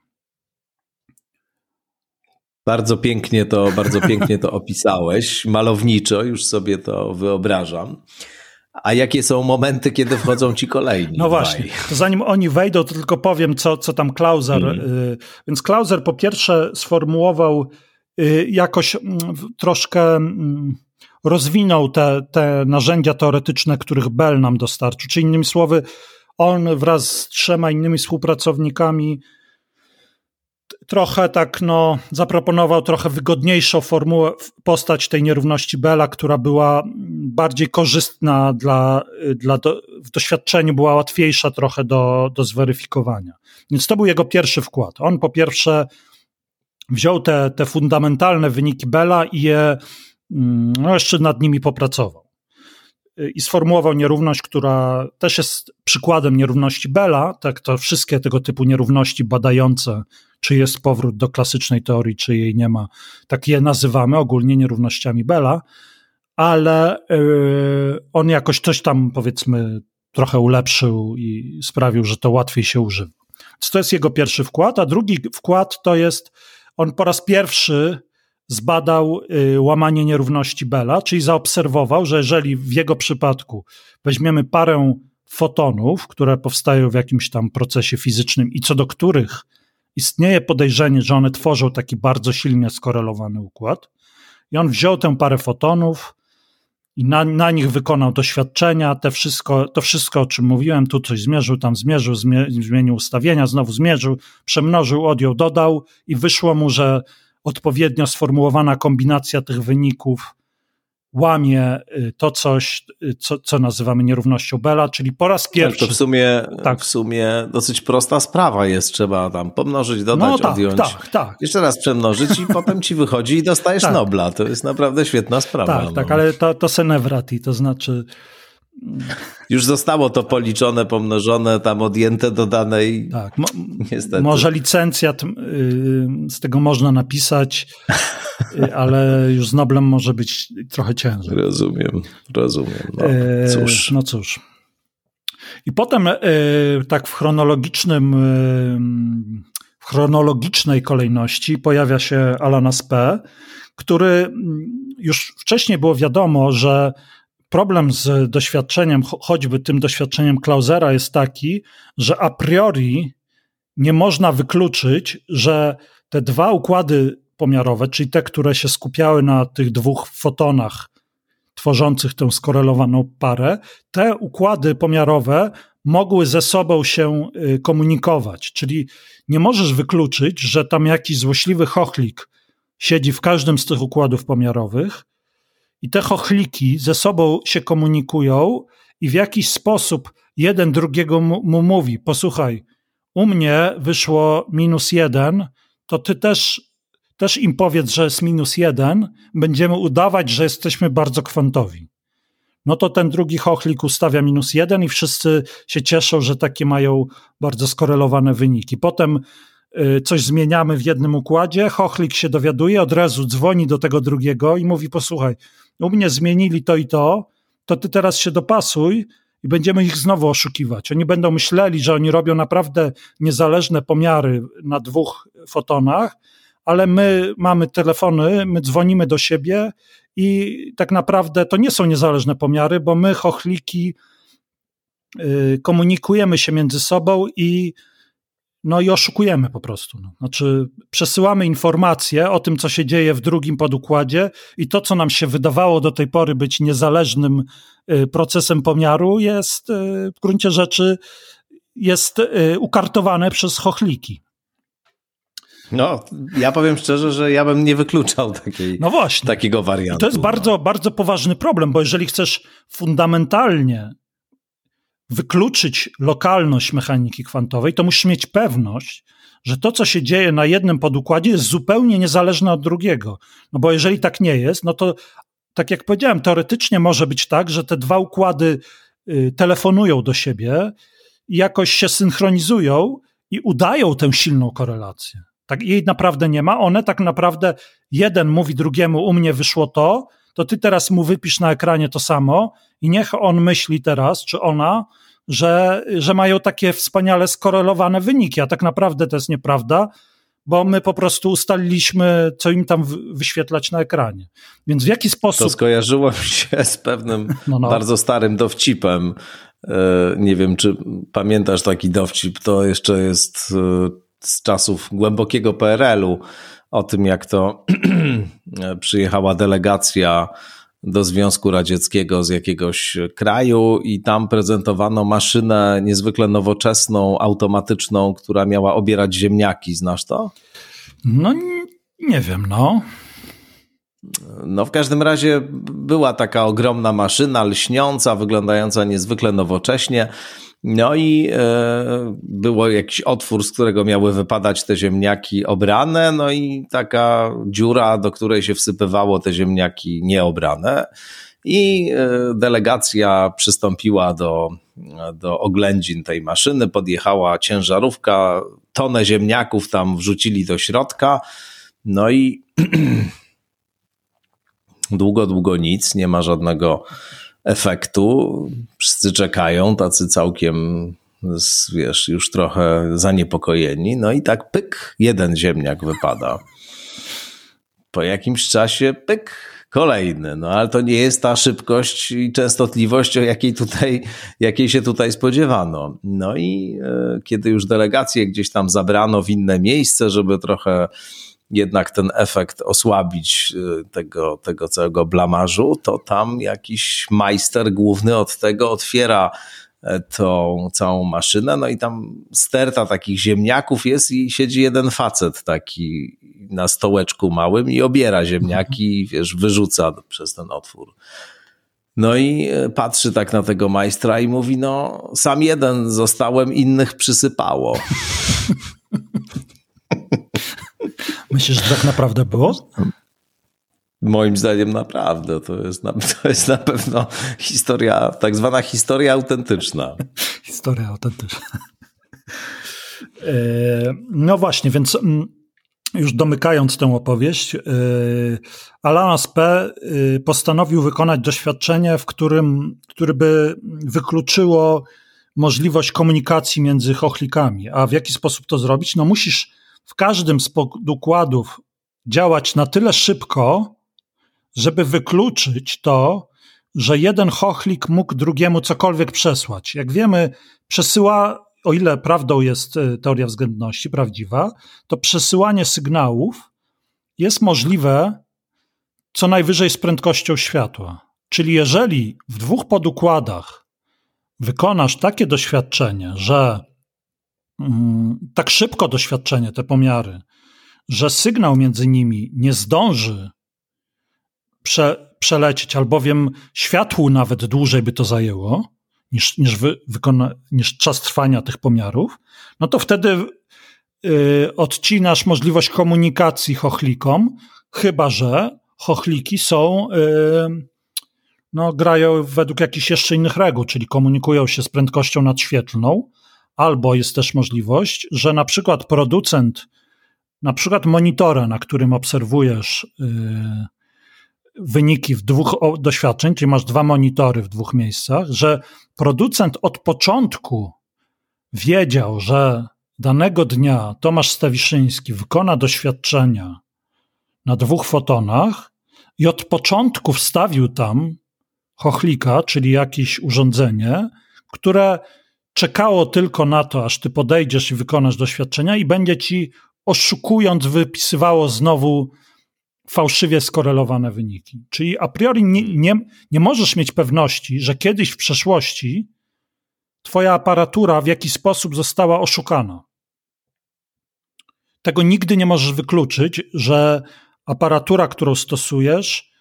Bardzo pięknie to, bardzo pięknie to opisałeś, malowniczo, już sobie to wyobrażam. A jakie są momenty, kiedy wchodzą ci kolejni? No właśnie, to zanim oni wejdą, to tylko powiem, co, co tam Clauser. Mm. Więc Clauser po pierwsze sformułował y, jakoś mm, troszkę mm, rozwinął te, te narzędzia teoretyczne, których Bell nam dostarczył. Czy innymi słowy, on wraz z trzema innymi współpracownikami trochę tak, no, zaproponował trochę wygodniejszą formułę, postać tej nierówności Bella, która była bardziej korzystna dla, dla do, w doświadczeniu, była łatwiejsza trochę do, do zweryfikowania. Więc to był jego pierwszy wkład. On po pierwsze wziął te, te fundamentalne wyniki Bella i je no jeszcze nad nimi popracował. I sformułował nierówność, która też jest przykładem nierówności Bella, tak to wszystkie tego typu nierówności badające, czy jest powrót do klasycznej teorii, czy jej nie ma, tak je nazywamy ogólnie nierównościami Bella, ale yy, on jakoś coś tam powiedzmy trochę ulepszył i sprawił, że to łatwiej się używa. Więc to jest jego pierwszy wkład, a drugi wkład to jest, on po raz pierwszy zbadał y, łamanie nierówności Bella, czyli zaobserwował, że jeżeli w jego przypadku weźmiemy parę fotonów, które powstają w jakimś tam procesie fizycznym i co do których istnieje podejrzenie, że one tworzą taki bardzo silnie skorelowany układ, i on wziął tę parę fotonów, i na, na nich wykonał doświadczenia, te wszystko, to wszystko, o czym mówiłem, tu coś zmierzył, tam zmierzył, zmienił ustawienia, znowu zmierzył, przemnożył, odjął, dodał i wyszło mu, że odpowiednio sformułowana kombinacja tych wyników łamie y, to coś, y, co, co nazywamy nierównością Bella, czyli po raz pierwszy. Tak, to w sumie, tak. w sumie dosyć prosta sprawa jest, trzeba tam pomnożyć, dodać, no, tak, odjąć. Tak, tak. Jeszcze raz przemnożyć i potem ci wychodzi i dostajesz tak. Nobla. To jest naprawdę świetna sprawa. Tak, no. tak, ale to, to senevrati, to znaczy już zostało to policzone, pomnożone, tam odjęte, dodane i tak, mo niestety. Może licencjat y, z tego można napisać, y, ale już z Noblem może być trochę ciężej. Rozumiem, rozumiem. No e, cóż. No cóż. I potem y, tak w chronologicznym w chronologicznej kolejności pojawia się Alan P., który mm, już wcześniej było wiadomo, że problem z doświadczeniem, choćby tym doświadczeniem Klausera jest taki, że a priori nie można wykluczyć, że te dwa układy pomiarowe, czyli te, które się skupiały na tych dwóch fotonach tworzących tę skorelowaną parę, te układy pomiarowe mogły ze sobą się y, komunikować. Czyli nie możesz wykluczyć, że tam jakiś złośliwy chochlik siedzi w każdym z tych układów pomiarowych i te chochliki ze sobą się komunikują i w jakiś sposób jeden drugiego mu, mówi: Posłuchaj, u mnie wyszło minus jeden, to ty też, też im powiedz, że jest minus jeden, będziemy udawać, że jesteśmy bardzo kwantowi. No to ten drugi chochlik ustawia minus jeden i wszyscy się cieszą, że takie mają bardzo skorelowane wyniki. Potem y, coś zmieniamy w jednym układzie, chochlik się dowiaduje, od razu dzwoni do tego drugiego i mówi: Posłuchaj, u mnie zmienili to i to, to ty teraz się dopasuj i będziemy ich znowu oszukiwać. Oni będą myśleli, że oni robią naprawdę niezależne pomiary na dwóch fotonach, ale my mamy telefony, my dzwonimy do siebie i tak naprawdę to nie są niezależne pomiary, bo my, chochliki, y, komunikujemy się między sobą i no i oszukujemy po prostu. No. Znaczy, przesyłamy informacje o tym, co się dzieje w drugim podukładzie, i to, co nam się wydawało do tej pory być niezależnym y, procesem pomiaru, jest y, w gruncie rzeczy jest y, ukartowane przez chochliki. No, ja powiem szczerze, że ja bym nie wykluczał takiej, no właśnie. takiego wariantu. I to jest bardzo, no. bardzo poważny problem, bo jeżeli chcesz fundamentalnie wykluczyć lokalność mechaniki kwantowej, to musisz mieć pewność, że to, co się dzieje na jednym podukładzie, jest zupełnie niezależne od drugiego. No bo jeżeli tak nie jest, no to tak jak powiedziałem, teoretycznie może być tak, że te dwa układy y, telefonują do siebie i jakoś się synchronizują i udają tę silną korelację. Tak, jej naprawdę nie ma. One tak naprawdę, jeden mówi drugiemu, u mnie wyszło to, to ty teraz mu wypisz na ekranie to samo i niech on myśli teraz, czy ona, że, że mają takie wspaniale skorelowane wyniki, a tak naprawdę to jest nieprawda, bo my po prostu ustaliliśmy, co im tam wyświetlać na ekranie. Więc w jaki sposób. To skojarzyło mi się z pewnym no, no. bardzo starym dowcipem. E, nie wiem, czy pamiętasz taki dowcip. To jeszcze jest e, z czasów głębokiego PRL-u o tym, jak to przyjechała delegacja do Związku Radzieckiego z jakiegoś kraju i tam prezentowano maszynę niezwykle nowoczesną, automatyczną, która miała obierać ziemniaki. Znasz to? No, nie wiem, no. No w każdym razie była taka ogromna maszyna lśniąca, wyglądająca niezwykle nowocześnie. No i e, było jakiś otwór, z którego miały wypadać te ziemniaki obrane, no i taka dziura, do której się wsypywało te ziemniaki nieobrane. I e, delegacja przystąpiła do, do oględzin tej maszyny, podjechała ciężarówka, tonę ziemniaków tam wrzucili do środka, no i długo, długo nic, nie ma żadnego efektu. Wszyscy czekają, tacy całkiem, wiesz, już trochę zaniepokojeni. No i tak pyk, jeden ziemniak wypada. Po jakimś czasie pyk, kolejny. No ale to nie jest ta szybkość i częstotliwość, o jakiej tutaj, jakiej się tutaj spodziewano. No i e, kiedy już delegację gdzieś tam zabrano w inne miejsce, żeby trochę jednak ten efekt osłabić y, tego, tego całego blamażu, to tam jakiś majster główny od tego otwiera e, tą całą maszynę, no i tam sterta takich ziemniaków jest i siedzi jeden facet taki na stołeczku małym i obiera ziemniaki i wiesz, wyrzuca przez ten otwór. No i e, patrzy tak na tego majstra i mówi, no sam jeden zostałem, innych przysypało. Myślisz, że tak naprawdę było? Moim zdaniem naprawdę. To jest na, to jest na pewno historia, tak zwana historia autentyczna. historia autentyczna. E, no właśnie, więc mm, już domykając tę opowieść, e, Alanas P. E, postanowił wykonać doświadczenie, w którym, które by wykluczyło możliwość komunikacji między chochlikami. A w jaki sposób to zrobić? No musisz w każdym z podukładów działać na tyle szybko, żeby wykluczyć to, że jeden chochlik mógł drugiemu cokolwiek przesłać. Jak wiemy, przesyła, o ile prawdą jest e, teoria względności prawdziwa, to przesyłanie sygnałów jest możliwe co najwyżej z prędkością światła. Czyli jeżeli w dwóch podukładach wykonasz takie doświadczenie, że tak szybko doświadczenie, te pomiary, że sygnał między nimi nie zdąży prze, przelecieć, albowiem światłu nawet dłużej by to zajęło niż, niż, wy, wykona, niż czas trwania tych pomiarów, no to wtedy y, odcinasz możliwość komunikacji chochlikom, chyba że chochliki są, y, no, grają według jakichś jeszcze innych reguł, czyli komunikują się z prędkością nadświetlną, Albo jest też możliwość, że na przykład producent, na przykład monitora, na którym obserwujesz yy, wyniki w dwóch doświadczeń, czyli masz dwa monitory w dwóch miejscach, że producent od początku wiedział, że danego dnia Tomasz Stawiszyński wykona doświadczenia na dwóch fotonach i od początku wstawił tam chochlika, czyli jakieś urządzenie, które czekało tylko na to, aż ty podejdziesz i wykonasz doświadczenia i będzie ci oszukując wypisywało znowu fałszywie skorelowane wyniki. Czyli a priori nie, nie, nie możesz mieć pewności, że kiedyś w przeszłości twoja aparatura w jakiś sposób została oszukana. Tego nigdy nie możesz wykluczyć, że aparatura, którą stosujesz,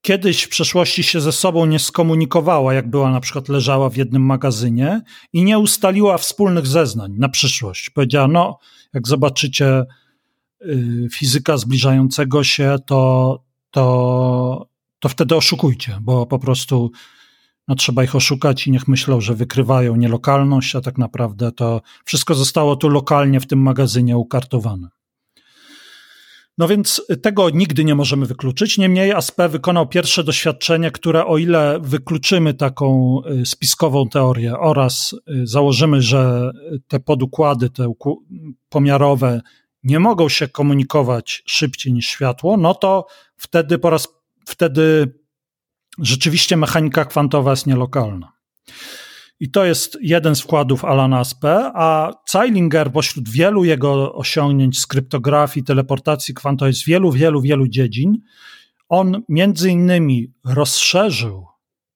kiedyś w przeszłości się ze sobą nie skomunikowała, jak była na przykład leżała w jednym magazynie i nie ustaliła wspólnych zeznań na przyszłość. Powiedziała, no, jak zobaczycie y, fizyka zbliżającego się, to, to, to wtedy oszukujcie, bo po prostu no, trzeba ich oszukać i niech myślą, że wykrywają nielokalność, a tak naprawdę to wszystko zostało tu lokalnie w tym magazynie ukartowane. No więc tego nigdy nie możemy wykluczyć. Niemniej ASP wykonał pierwsze doświadczenie, które o ile wykluczymy taką y, spiskową teorię oraz y, założymy, że te podukłady, te pomiarowe nie mogą się komunikować szybciej niż światło, no to wtedy po raz wtedy rzeczywiście mechanika kwantowa jest nielokalna. I to jest jeden z wkładów Alana Aspe, a Zeilinger pośród wielu jego osiągnięć z kryptografii, teleportacji kwantowej, z wielu, wielu, wielu dziedzin, on między innymi rozszerzył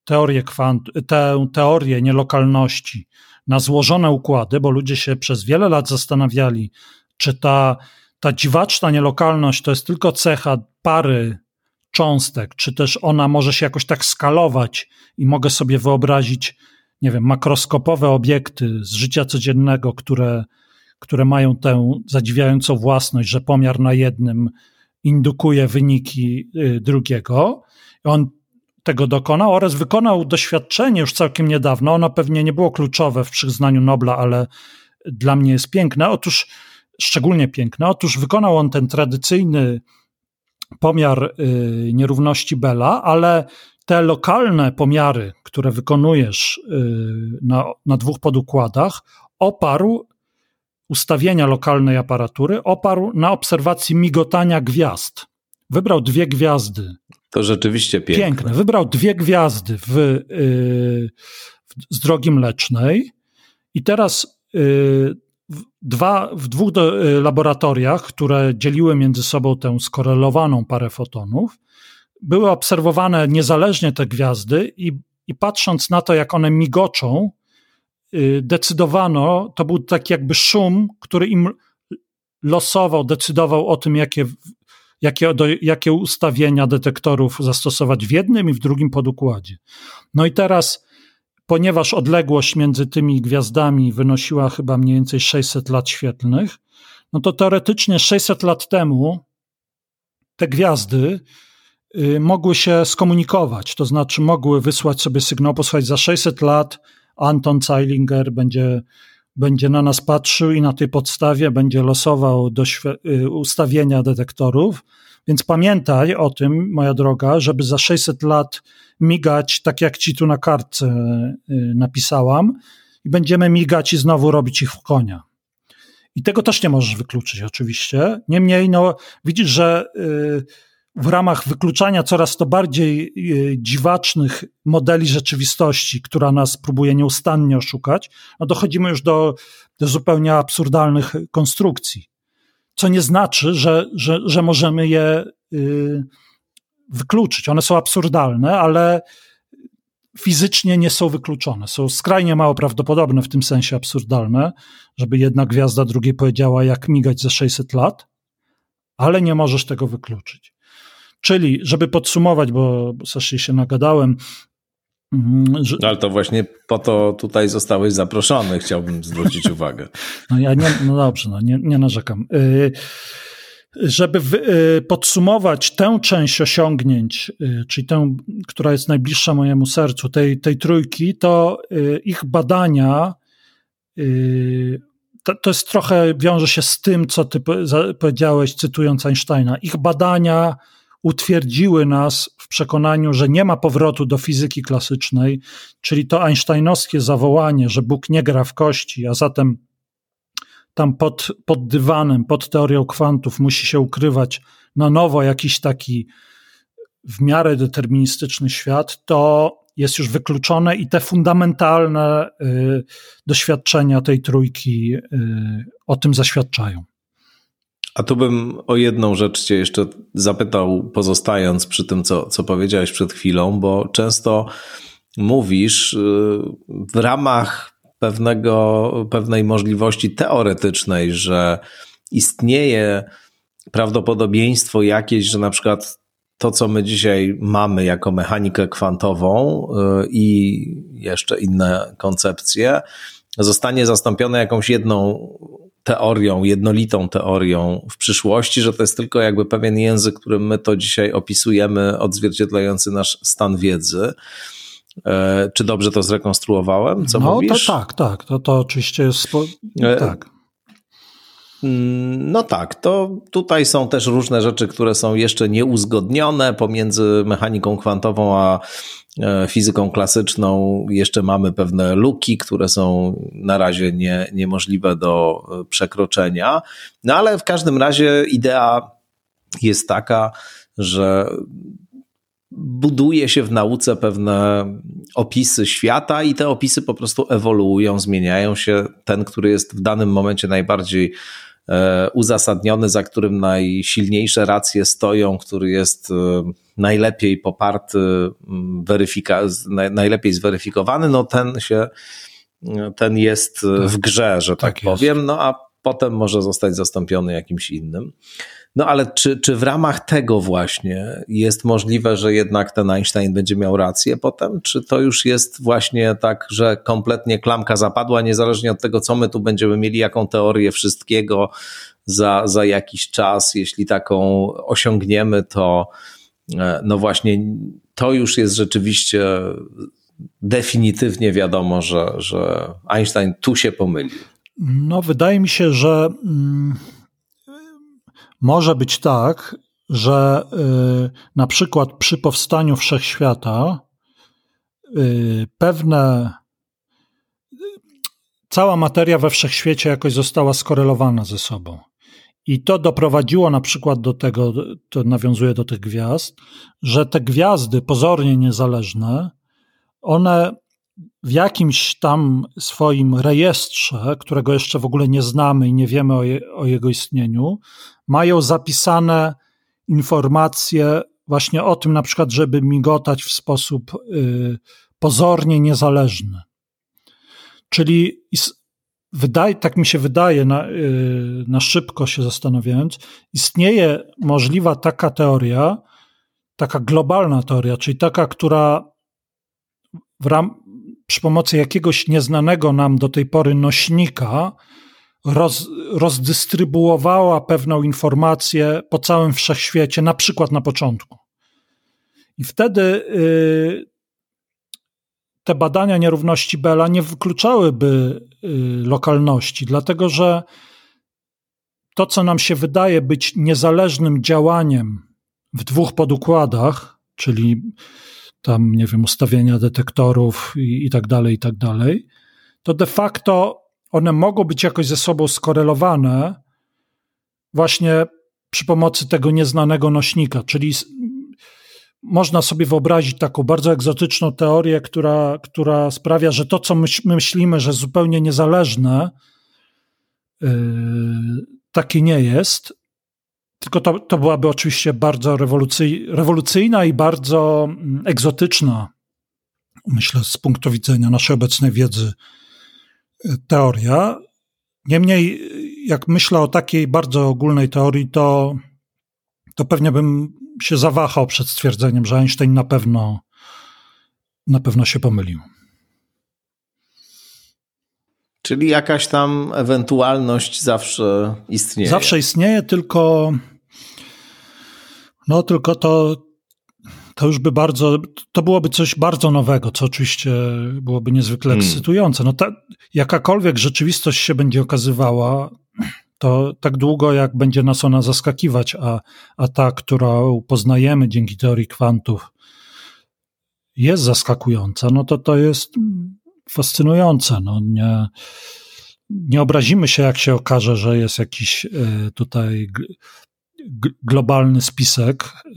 teorię, kwant, tę teorię nielokalności na złożone układy, bo ludzie się przez wiele lat zastanawiali, czy ta, ta dziwaczna nielokalność to jest tylko cecha pary cząstek, czy też ona może się jakoś tak skalować i mogę sobie wyobrazić, nie wiem, makroskopowe obiekty z życia codziennego, które, które mają tę zadziwiającą własność, że pomiar na jednym indukuje wyniki y, drugiego. On tego dokonał oraz wykonał doświadczenie już całkiem niedawno. Ono pewnie nie było kluczowe w przyznaniu Nobla, ale dla mnie jest piękne. Otóż szczególnie piękne. Otóż wykonał on ten tradycyjny pomiar y, nierówności Bella, ale te lokalne pomiary, które wykonujesz y, na, na dwóch podukładach, oparł ustawienia lokalnej aparatury, oparł na obserwacji migotania gwiazd. Wybrał dwie gwiazdy. To rzeczywiście piękne. Piękne. Wybrał dwie gwiazdy w, yy, z drogi mlecznej i teraz yy, dwa, w dwóch do, y, laboratoriach, które dzieliły między sobą tę skorelowaną parę fotonów, były obserwowane niezależnie te gwiazdy i, i patrząc na to, jak one migoczą, yy, decydowano, to był taki jakby szum, który im losował, decydował o tym, jakie, jakie, do, jakie ustawienia detektorów zastosować w jednym i w drugim podukładzie. No i teraz ponieważ odległość między tymi gwiazdami wynosiła chyba mniej więcej 600 lat świetlnych, no to teoretycznie 600 lat temu te gwiazdy y, mogły się skomunikować, to znaczy mogły wysłać sobie sygnał, posłuchać za 600 lat Anton Zeilinger będzie, będzie na nas patrzył i na tej podstawie będzie losował do y, ustawienia detektorów, więc pamiętaj o tym, moja droga, żeby za 600 lat migać tak, jak ci tu na kartce y, napisałam, i będziemy migać i znowu robić ich w konia. I tego też nie możesz wykluczyć, oczywiście. Niemniej, no, widzisz, że y, w ramach wykluczania coraz to bardziej y, dziwacznych modeli rzeczywistości, która nas próbuje nieustannie oszukać, no dochodzimy już do, do zupełnie absurdalnych konstrukcji co nie znaczy, że, że, że możemy je y, wykluczyć. One są absurdalne, ale fizycznie nie są wykluczone. Są skrajnie mało prawdopodobne w tym sensie absurdalne, żeby jedna gwiazda drugiej powiedziała, jak migać za 600 lat, ale nie możesz tego wykluczyć. Czyli, żeby podsumować, bo, bo się nagadałem, Mhm, że... No, ale to właśnie po to tutaj zostałeś zaproszony, chciałbym zwrócić uwagę. No ja nie, no dobrze, no nie, nie narzekam. Y, żeby y, podsumować tę część osiągnięć, y, czyli tę, która jest najbliższa mojemu sercu, tej, tej trójki, to ich badania to, to jest trochę, wiąże się z tym, co ty powiedziałeś, cytując Einsteina. Ich badania utwierdziły nas w przekonaniu, że nie ma powrotu do fizyki klasycznej, czyli to einsteinowskie zawołanie, że Bóg nie gra w kości, a zatem tam pod, pod dywanem, pod teorią kwantów musi się ukrywać na nowo jakiś taki w miarę deterministyczny świat, to jest już wykluczone i te fundamentalne y, doświadczenia tej trójki y, o tym zaświadczają. A tu bym o jedną rzecz Cię jeszcze zapytał, pozostając przy tym, co, co powiedziałeś przed chwilą, bo często mówisz y, w ramach pewnego, pewnej możliwości teoretycznej, że istnieje prawdopodobieństwo jakieś, że na przykład to, co my dzisiaj mamy jako mechanikę kwantową y, i jeszcze inne koncepcje, zostanie zastąpione jakąś jedną teorią, jednolitą teorią w przyszłości, że to jest tylko jakby pewien język, którym my to dzisiaj opisujemy, odzwierciedlający nasz stan wiedzy. E, czy dobrze to zrekonstruowałem? Co no, mówisz? To tak, tak. To, to oczywiście jest. Spo... E, tak. Mm, no tak, to tutaj są też różne rzeczy, które są jeszcze nieuzgodnione pomiędzy mechaniką kwantową a E, fizyką klasyczną jeszcze mamy pewne luki, które są na razie nie, niemożliwe do e, przekroczenia. No ale w każdym razie idea jest taka, że buduje się w nauce pewne opisy świata i te opisy po prostu ewoluują, zmieniają się. Ten, który jest w danym momencie najbardziej uzasadniony, za którym najsilniejsze racje stoją, który jest e, najlepiej poparty, weryfika- najlepiej zweryfikowany, no ten się, ten jest w grze, że tak, tak powiem, no a potem może zostać zastąpiony jakimś innym. No ale czy, czy w ramach tego właśnie jest możliwe, że jednak ten Einstein będzie miał rację potem? Czy to już jest właśnie tak, że kompletnie klamka zapadła, niezależnie od tego, co my tu będziemy mieli, jaką teorię wszystkiego za, za jakiś czas, jeśli taką osiągniemy, to e, no właśnie to już jest rzeczywiście definitywnie wiadomo, że, że Einstein tu się pomylił. No, wydaje mi się, że mm, może być tak, że y, na przykład przy powstaniu wszechświata y, pewne cała materia we wszechświecie jakoś została skorelowana ze sobą. I to doprowadziło na przykład do tego, to nawiązuje do tych gwiazd, że te gwiazdy pozornie niezależne, one w jakimś tam swoim rejestrze, którego jeszcze w ogóle nie znamy i nie wiemy o, je, o jego istnieniu, mają zapisane informacje właśnie o tym, na przykład, żeby migotać w sposób y, pozornie niezależny. Czyli wydaje, tak mi się wydaje, na, y, na szybko się zastanawiając, istnieje możliwa taka teoria, taka globalna teoria, czyli taka, która w ram, przy pomocy jakiegoś nieznanego nam do tej pory nośnika roz, rozdystrybuowała pewną informację po całym wszechświecie, na przykład na początku. I wtedy y, te badania nierówności Bella nie wykluczałyby y, lokalności, dlatego że to, co nam się wydaje być niezależnym działaniem w dwóch podukładach, czyli tam, nie wiem, ustawienia detektorów i, i tak dalej, i tak dalej, to de facto one mogą być jakoś ze sobą skorelowane właśnie przy pomocy tego nieznanego nośnika, czyli można sobie wyobrazić taką bardzo egzotyczną teorię, która, która sprawia, że to, co my myślimy, że zupełnie niezależne, yy, takie nie jest. Tylko to, to byłaby oczywiście bardzo rewolucyj, rewolucyjna i bardzo mm, egzotyczna, myślę, z punktu widzenia naszej obecnej wiedzy, yy, teoria. Niemniej, jak myślę o takiej bardzo ogólnej teorii, to, to pewnie bym się zawahał przed stwierdzeniem, że Einstein na pewno, na pewno się pomylił. Czyli jakaś tam ewentualność zawsze istnieje. Zawsze istnieje, tylko no tylko to, to już by bardzo, to byłoby coś bardzo nowego, co oczywiście byłoby niezwykle hmm. ekscytujące. No ta, jakakolwiek rzeczywistość się będzie okazywała, to tak długo, jak będzie nas ona zaskakiwać, a, a ta, którą poznajemy dzięki teorii kwantów, jest zaskakująca, no to to jest fascynujące. No nie, nie obrazimy się, jak się okaże, że jest jakiś e, tutaj globalny spisek e,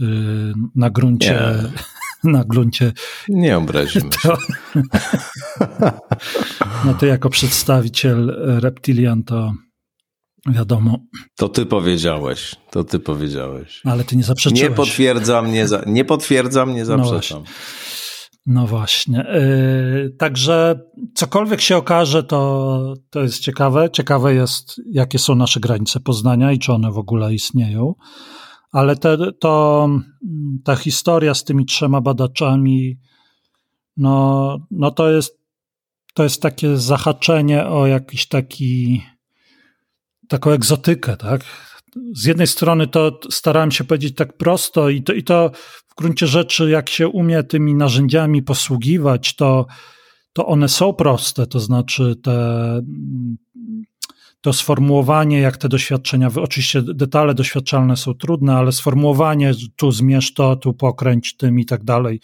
na gruncie. Nie. Na gruncie. Nie obrazimy się. To, no to jako przedstawiciel reptilian to Wiadomo. To ty powiedziałeś, to ty powiedziałeś. Ale ty nie zaprzeczyłeś. Nie potwierdzam, nie, za, nie potwierdzam, nie zaprzeczam. No. No właśnie. Yy, także cokolwiek się okaże, to, to jest ciekawe. Ciekawe jest, jakie są nasze granice poznania i czy one w ogóle istnieją. Ale te, to, ta historia z tymi trzema badaczami, no, no to, jest, to jest takie zahaczenie o jakiś taki taką egzotykę, tak? Z jednej strony to starałem się powiedzieć tak prosto i to, i to w gruncie rzeczy, jak się umie tymi narzędziami posługiwać, to, to one są proste, to znaczy te, to sformułowanie, jak te doświadczenia, oczywiście detale doświadczalne są trudne, ale sformułowanie, tu zmierz to, tu pokręć tym i tak dalej,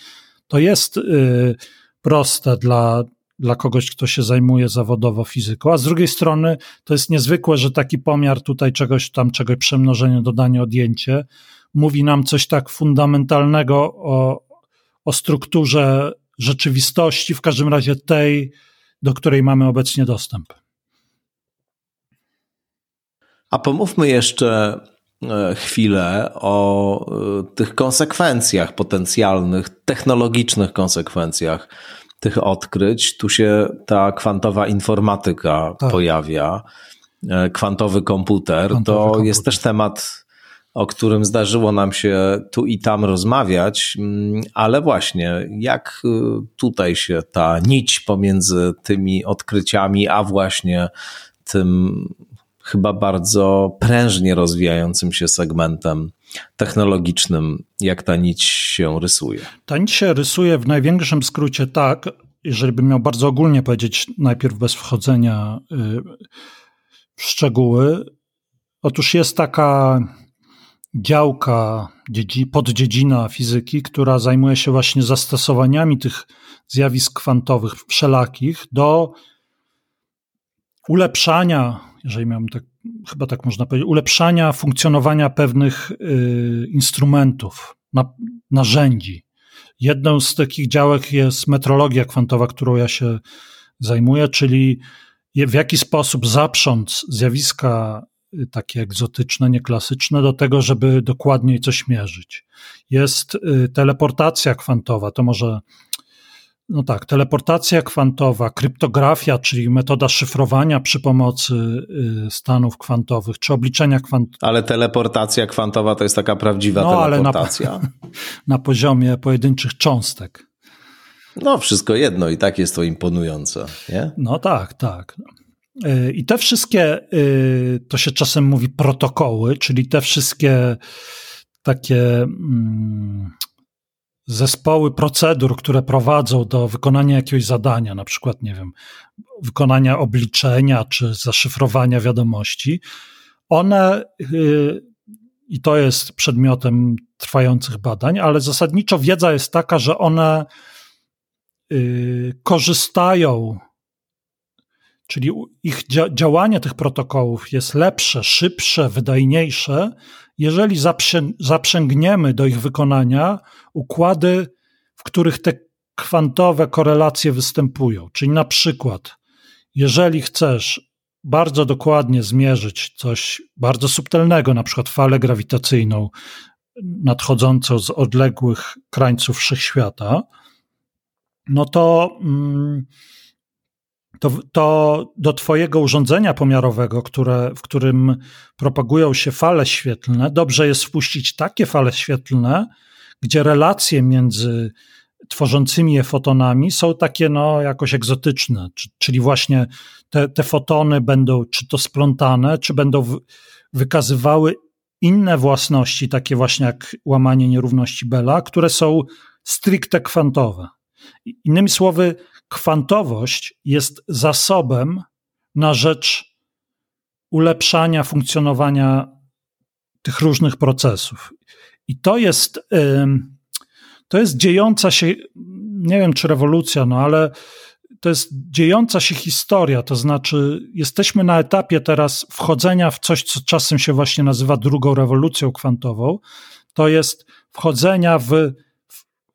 to jest y, proste dla, dla kogoś, kto się zajmuje zawodowo fizyką, a z drugiej strony to jest niezwykłe, że taki pomiar tutaj czegoś tam, czegoś przemnożenie, dodanie, odjęcie mówi nam coś tak fundamentalnego o, o strukturze rzeczywistości, w każdym razie tej, do której mamy obecnie dostęp. A pomówmy jeszcze e, chwilę o e, tych konsekwencjach potencjalnych, technologicznych konsekwencjach tych odkryć. Tu się ta kwantowa informatyka tak. pojawia, e, kwantowy komputer. Kwantowy to komputer. jest też temat o którym zdarzyło nam się tu i tam rozmawiać, mm, ale właśnie jak y, tutaj się ta nić pomiędzy tymi odkryciami, a właśnie tym chyba bardzo prężnie rozwijającym się segmentem technologicznym, jak ta nić się rysuje? Ta nić się rysuje w największym skrócie tak, jeżeli bym miał bardzo ogólnie powiedzieć, najpierw bez wchodzenia y, w szczegóły. Otóż jest taka działka, poddziedzina fizyki, która zajmuje się właśnie zastosowaniami tych zjawisk kwantowych wszelakich do ulepszania, jeżeli miałbym tak, chyba tak można powiedzieć, ulepszania funkcjonowania pewnych y, instrumentów, na, narzędzi. Jedną z takich działek jest metrologia kwantowa, którą ja się zajmuję, czyli w jaki sposób zaprząc zjawiska y, takie egzotyczne, nieklasyczne, do tego, żeby dokładniej coś mierzyć. Jest y, teleportacja kwantowa, to może no tak, teleportacja kwantowa, kryptografia, czyli metoda szyfrowania przy pomocy y, stanów kwantowych, czy obliczenia kwantowe. Ale teleportacja kwantowa to jest taka prawdziwa no, teleportacja. Ale na, na poziomie pojedynczych cząstek. No, wszystko jedno i tak jest to imponujące, nie? No tak, tak. Y, I te wszystkie, y, to się czasem mówi protokoły, czyli te wszystkie takie mm, zespoły procedur, które prowadzą do wykonania jakiegoś zadania, na przykład, nie wiem, wykonania obliczenia czy zaszyfrowania wiadomości, one, yy, i to jest przedmiotem trwających badań, ale zasadniczo wiedza jest taka, że one yy, korzystają, czyli ich dzia działanie tych protokołów jest lepsze, szybsze, wydajniejsze, jeżeli zaprzęgniemy do ich wykonania układy, w których te kwantowe korelacje występują. Czyli na przykład, jeżeli chcesz bardzo dokładnie zmierzyć coś bardzo subtelnego, na przykład falę grawitacyjną nadchodzącą z odległych krańców wszechświata, no to. Mm, to, to do Twojego urządzenia pomiarowego, które, w którym propagują się fale świetlne, dobrze jest wpuścić takie fale świetlne, gdzie relacje między tworzącymi je fotonami są takie no, jakoś egzotyczne, czyli właśnie te, te fotony będą czy to splątane, czy będą wykazywały inne własności, takie właśnie jak łamanie nierówności Bella, które są stricte kwantowe. Innymi słowy, kwantowość jest zasobem na rzecz ulepszania funkcjonowania tych różnych procesów. I to jest, to jest dziejąca się, nie wiem czy rewolucja, no ale to jest dziejąca się historia, to znaczy jesteśmy na etapie teraz wchodzenia w coś, co czasem się właśnie nazywa drugą rewolucją kwantową. To jest wchodzenia w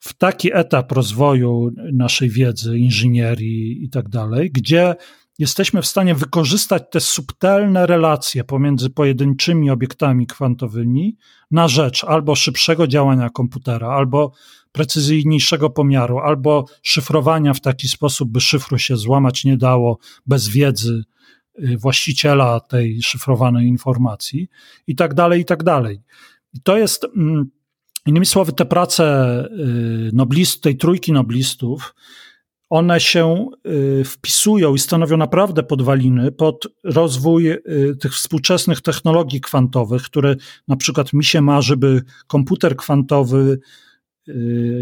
w taki etap rozwoju naszej wiedzy, inżynierii i tak dalej, gdzie jesteśmy w stanie wykorzystać te subtelne relacje pomiędzy pojedynczymi obiektami kwantowymi na rzecz albo szybszego działania komputera, albo precyzyjniejszego pomiaru, albo szyfrowania w taki sposób, by szyfru się złamać nie dało bez wiedzy y, właściciela tej szyfrowanej informacji i tak dalej, i tak dalej. I to jest mm, Innymi słowy, te prace y, noblist, tej trójki noblistów, one się y, wpisują i stanowią naprawdę podwaliny pod rozwój y, tych współczesnych technologii kwantowych, które na przykład mi się marzy, by komputer kwantowy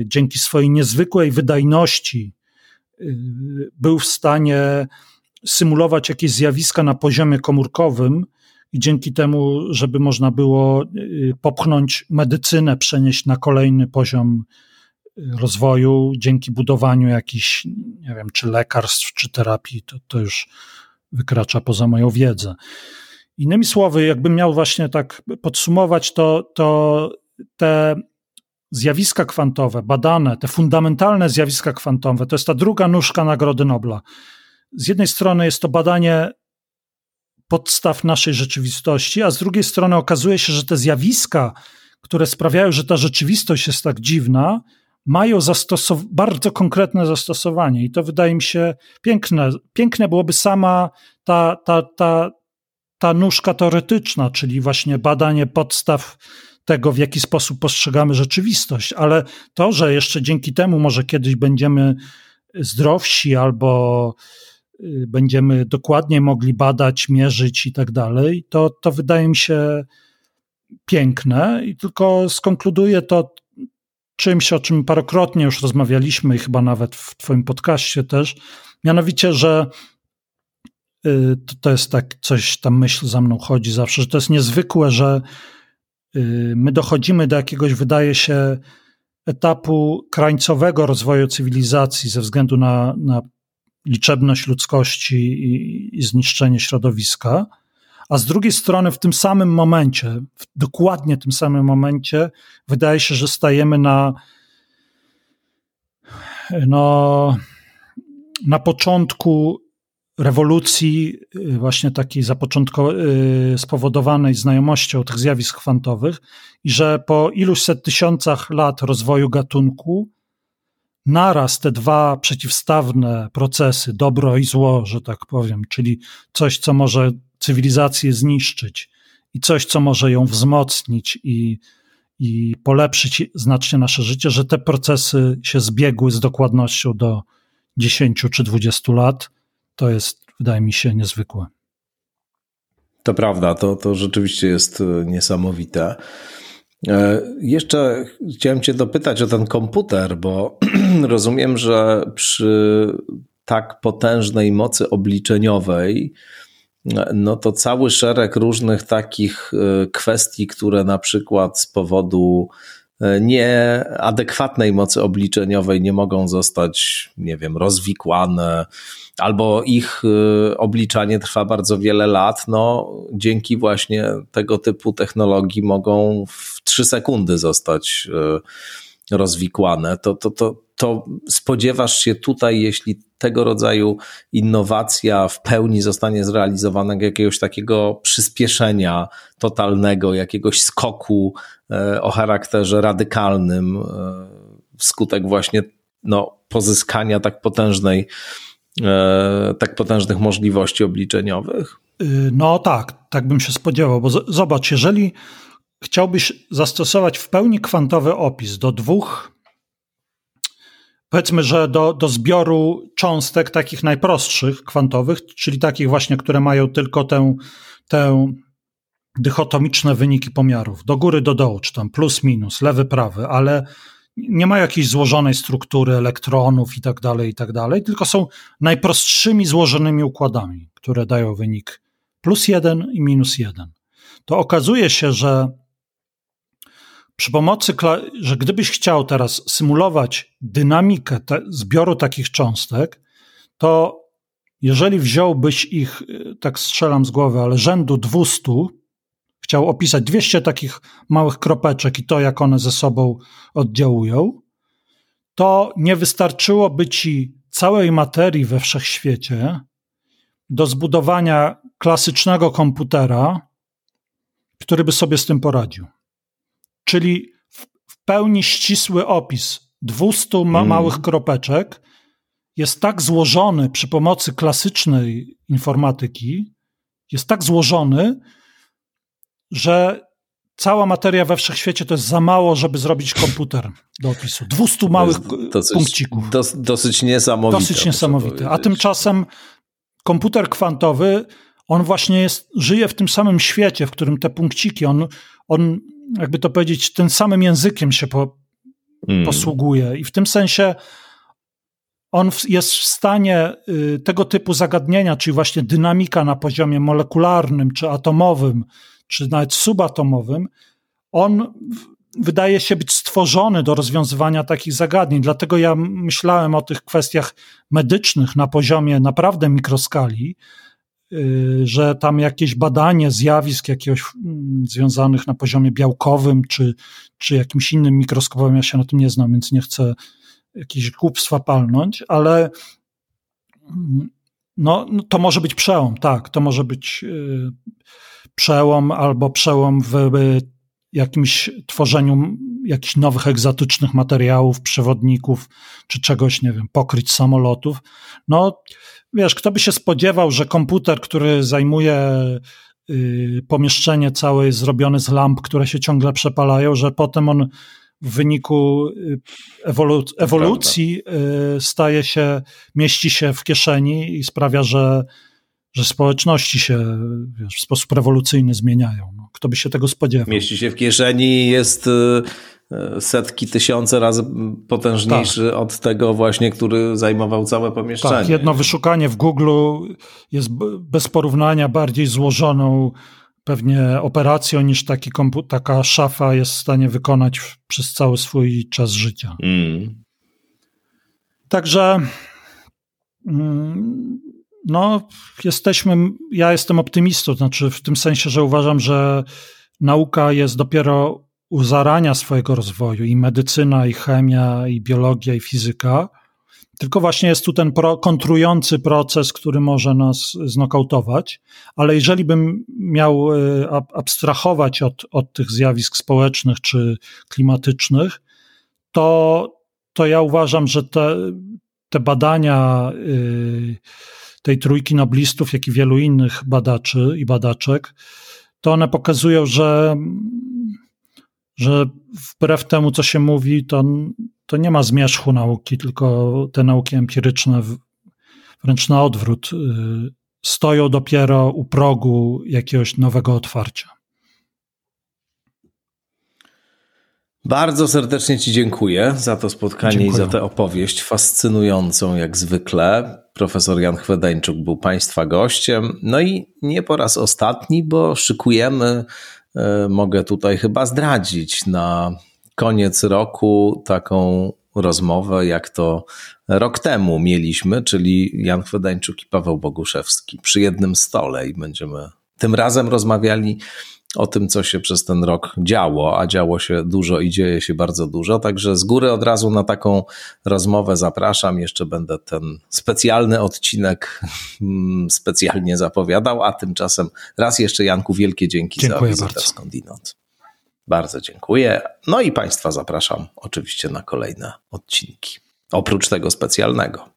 dzięki swojej niezwykłej wydajności był w stanie symulować jakieś zjawiska na poziomie komórkowym, i dzięki temu, żeby można było y, popchnąć medycynę, przenieść na kolejny poziom y, rozwoju, dzięki budowaniu jakichś, nie wiem, czy lekarstw, czy terapii, to, to już wykracza poza moją wiedzę. Innymi słowy, jakbym miał właśnie tak podsumować, to, to te zjawiska kwantowe, badane, te fundamentalne zjawiska kwantowe, to jest ta druga nóżka Nagrody Nobla. Z jednej strony jest to badanie podstaw naszej rzeczywistości, a z drugiej strony okazuje się, że te zjawiska, które sprawiają, że ta rzeczywistość jest tak dziwna, mają bardzo konkretne zastosowanie i to wydaje mi się piękne. Piękne byłoby sama ta, ta, ta, ta nóżka teoretyczna, czyli właśnie badanie podstaw tego, w jaki sposób postrzegamy rzeczywistość, ale to, że jeszcze dzięki temu może kiedyś będziemy zdrowsi albo będziemy dokładnie mogli badać, mierzyć i tak dalej, to, to wydaje mi się piękne. I tylko skonkluduję to czymś, o czym parokrotnie już rozmawialiśmy i chyba nawet w Twoim podcaście też, mianowicie, że y, to, to jest tak coś, ta myśl za mną chodzi zawsze, że to jest niezwykłe, że y, my dochodzimy do jakiegoś, wydaje się, etapu krańcowego rozwoju cywilizacji ze względu na, na liczebność ludzkości i, i zniszczenie środowiska, a z drugiej strony w tym samym momencie, w dokładnie tym samym momencie, wydaje się, że stajemy na no, na początku rewolucji, y, właśnie takiej zapoczątkowanej, spowodowanej znajomością tych zjawisk kwantowych, i że po iluś set tysiącach lat rozwoju gatunku, naraz te dwa przeciwstawne procesy, dobro i zło, że tak powiem, czyli coś, co może cywilizację zniszczyć i coś, co może ją wzmocnić i, i polepszyć znacznie nasze życie, że te procesy się zbiegły z dokładnością do 10 czy 20 lat, to jest, wydaje mi się, niezwykłe. To prawda, to, to rzeczywiście jest e, niesamowite. E, jeszcze chciałem Cię dopytać o ten komputer, bo rozumiem, że przy tak potężnej mocy obliczeniowej, no to cały szereg różnych takich e, kwestii, które na przykład z powodu nieadekwatnej mocy obliczeniowej nie mogą zostać, nie wiem, rozwikłane, albo ich e, obliczanie trwa bardzo wiele lat, no dzięki właśnie tego typu technologii mogą w trzy sekundy zostać rozwikłane. To, to, to, to spodziewasz się tutaj, jeśli tego rodzaju innowacja w pełni zostanie zrealizowana, jakiegoś takiego przyspieszenia totalnego, jakiegoś skoku e, o charakterze radykalnym, e, wskutek właśnie no, pozyskania tak potężnej, e, tak potężnych możliwości obliczeniowych? Y, no tak, tak bym się spodziewał, bo zobacz, jeżeli chciałbyś zastosować w pełni kwantowy opis do dwóch powiedzmy, że do, do zbioru cząstek takich najprostszych kwantowych, czyli takich właśnie, które mają tylko tę, tę dychotomiczne wyniki pomiarów, do góry, do dołu, czy tam plus, minus, lewy, prawy, ale nie ma jakiejś złożonej struktury elektronów i tak dalej, i tak dalej, tylko są najprostszymi złożonymi układami, które dają wynik plus jeden i minus jeden. To okazuje się, że przy pomocy, że gdybyś chciał teraz symulować dynamikę te, zbioru takich cząstek, to jeżeli wziąłbyś ich, y, tak strzelam z głowy, ale rzędu 200, chciał opisać 200 takich małych kropeczek i to, jak one ze sobą oddziałują, to nie wystarczyłoby ci całej materii we wszechświecie do zbudowania klasycznego komputera, który by sobie z tym poradził czyli w pełni ścisły opis 200 ma mm. małych kropeczek jest tak złożony przy pomocy klasycznej informatyki, jest tak złożony, że cała materia we wszechświecie to jest za mało, żeby zrobić komputer do opisu. 200 małych dosyć, punkcików. Dos, dosyć niesamowite. Dosyć niesamowite. A tymczasem komputer kwantowy, on właśnie jest, żyje w tym samym świecie, w którym te punkciki, on, on jakby to powiedzieć, tym samym językiem się po, mm. posługuje. I w tym sensie on jest w stanie y, tego typu zagadnienia, czyli właśnie dynamika na poziomie molekularnym, czy atomowym, czy nawet subatomowym, on wydaje się być stworzony do rozwiązywania takich zagadnień. Dlatego ja myślałem o tych kwestiach medycznych na poziomie naprawdę mikroskali, że tam jakieś badanie zjawisk jakiegoś mm, związanych na poziomie białkowym czy, czy jakimś innym mikroskopowym, ja się na tym nie znam, więc nie chcę jakieś głupstwa palnąć, ale mm, no, no to może być przełom, tak, to może być y, przełom albo przełom w jakimś tworzeniu jakichś nowych egzotycznych materiałów, przewodników, czy czegoś, nie wiem, pokryć samolotów. No, wiesz, kto by się spodziewał, że komputer, który zajmuje y, pomieszczenie całe jest zrobione z lamp, które się ciągle przepalają, że potem on w wyniku y, ewolu ewolucji y, staje się, mieści się w kieszeni i sprawia, że, że społeczności się wiesz, w sposób rewolucyjny zmieniają. No, kto by się tego spodziewał? Mieści się w kieszeni jest y, setki, tysiące razy potężniejszy tak. od tego właśnie, który zajmował całe pomieszczenie. Tak, jedno wyszukanie w Google jest bez porównania bardziej złożoną pewnie operacją niż taki taka szafa jest w stanie wykonać przez cały swój czas życia. Mm. Także mm, no, jesteśmy, ja jestem optymistą, znaczy w tym sensie, że uważam, że nauka jest dopiero u zarania swojego rozwoju i medycyna, i chemia, i biologia, i fizyka. Tylko właśnie jest tu ten pro, kontrujący proces, który może nas znokautować, ale jeżeli bym miał e, abstrahować od, od tych zjawisk społecznych czy klimatycznych, to, to ja uważam, że te, te badania e, tej trójki noblistów, jak i wielu innych badaczy i badaczek, to one pokazują, że, że wbrew temu, co się mówi, to to nie ma zmierzchu nauki, tylko te nauki empiryczne, wręcz na odwrót, y, stoją dopiero u progu jakiegoś nowego otwarcia. Bardzo serdecznie Ci dziękuję za to spotkanie dziękuję. i za tę opowieść fascynującą jak zwykle. Profesor Jan Chwedeńczuk był Państwa gościem. No i nie po raz ostatni, bo szykujemy, mogę tutaj chyba zdradzić, na koniec roku taką rozmowę, jak to rok temu mieliśmy, czyli Jan Chwedańczuk i Paweł Boguszewski przy jednym stole i będziemy tym razem rozmawiali o tym, co się przez ten rok działo, a działo się dużo i dzieje się bardzo dużo. Także z góry od razu na taką rozmowę zapraszam. Jeszcze będę ten specjalny odcinek mm, specjalnie zapowiadał, a tymczasem raz jeszcze Janku wielkie dzięki Dziękuję za wizytę skądinąd. Bardzo dziękuję. No i Państwa zapraszam oczywiście na kolejne odcinki. Oprócz tego specjalnego.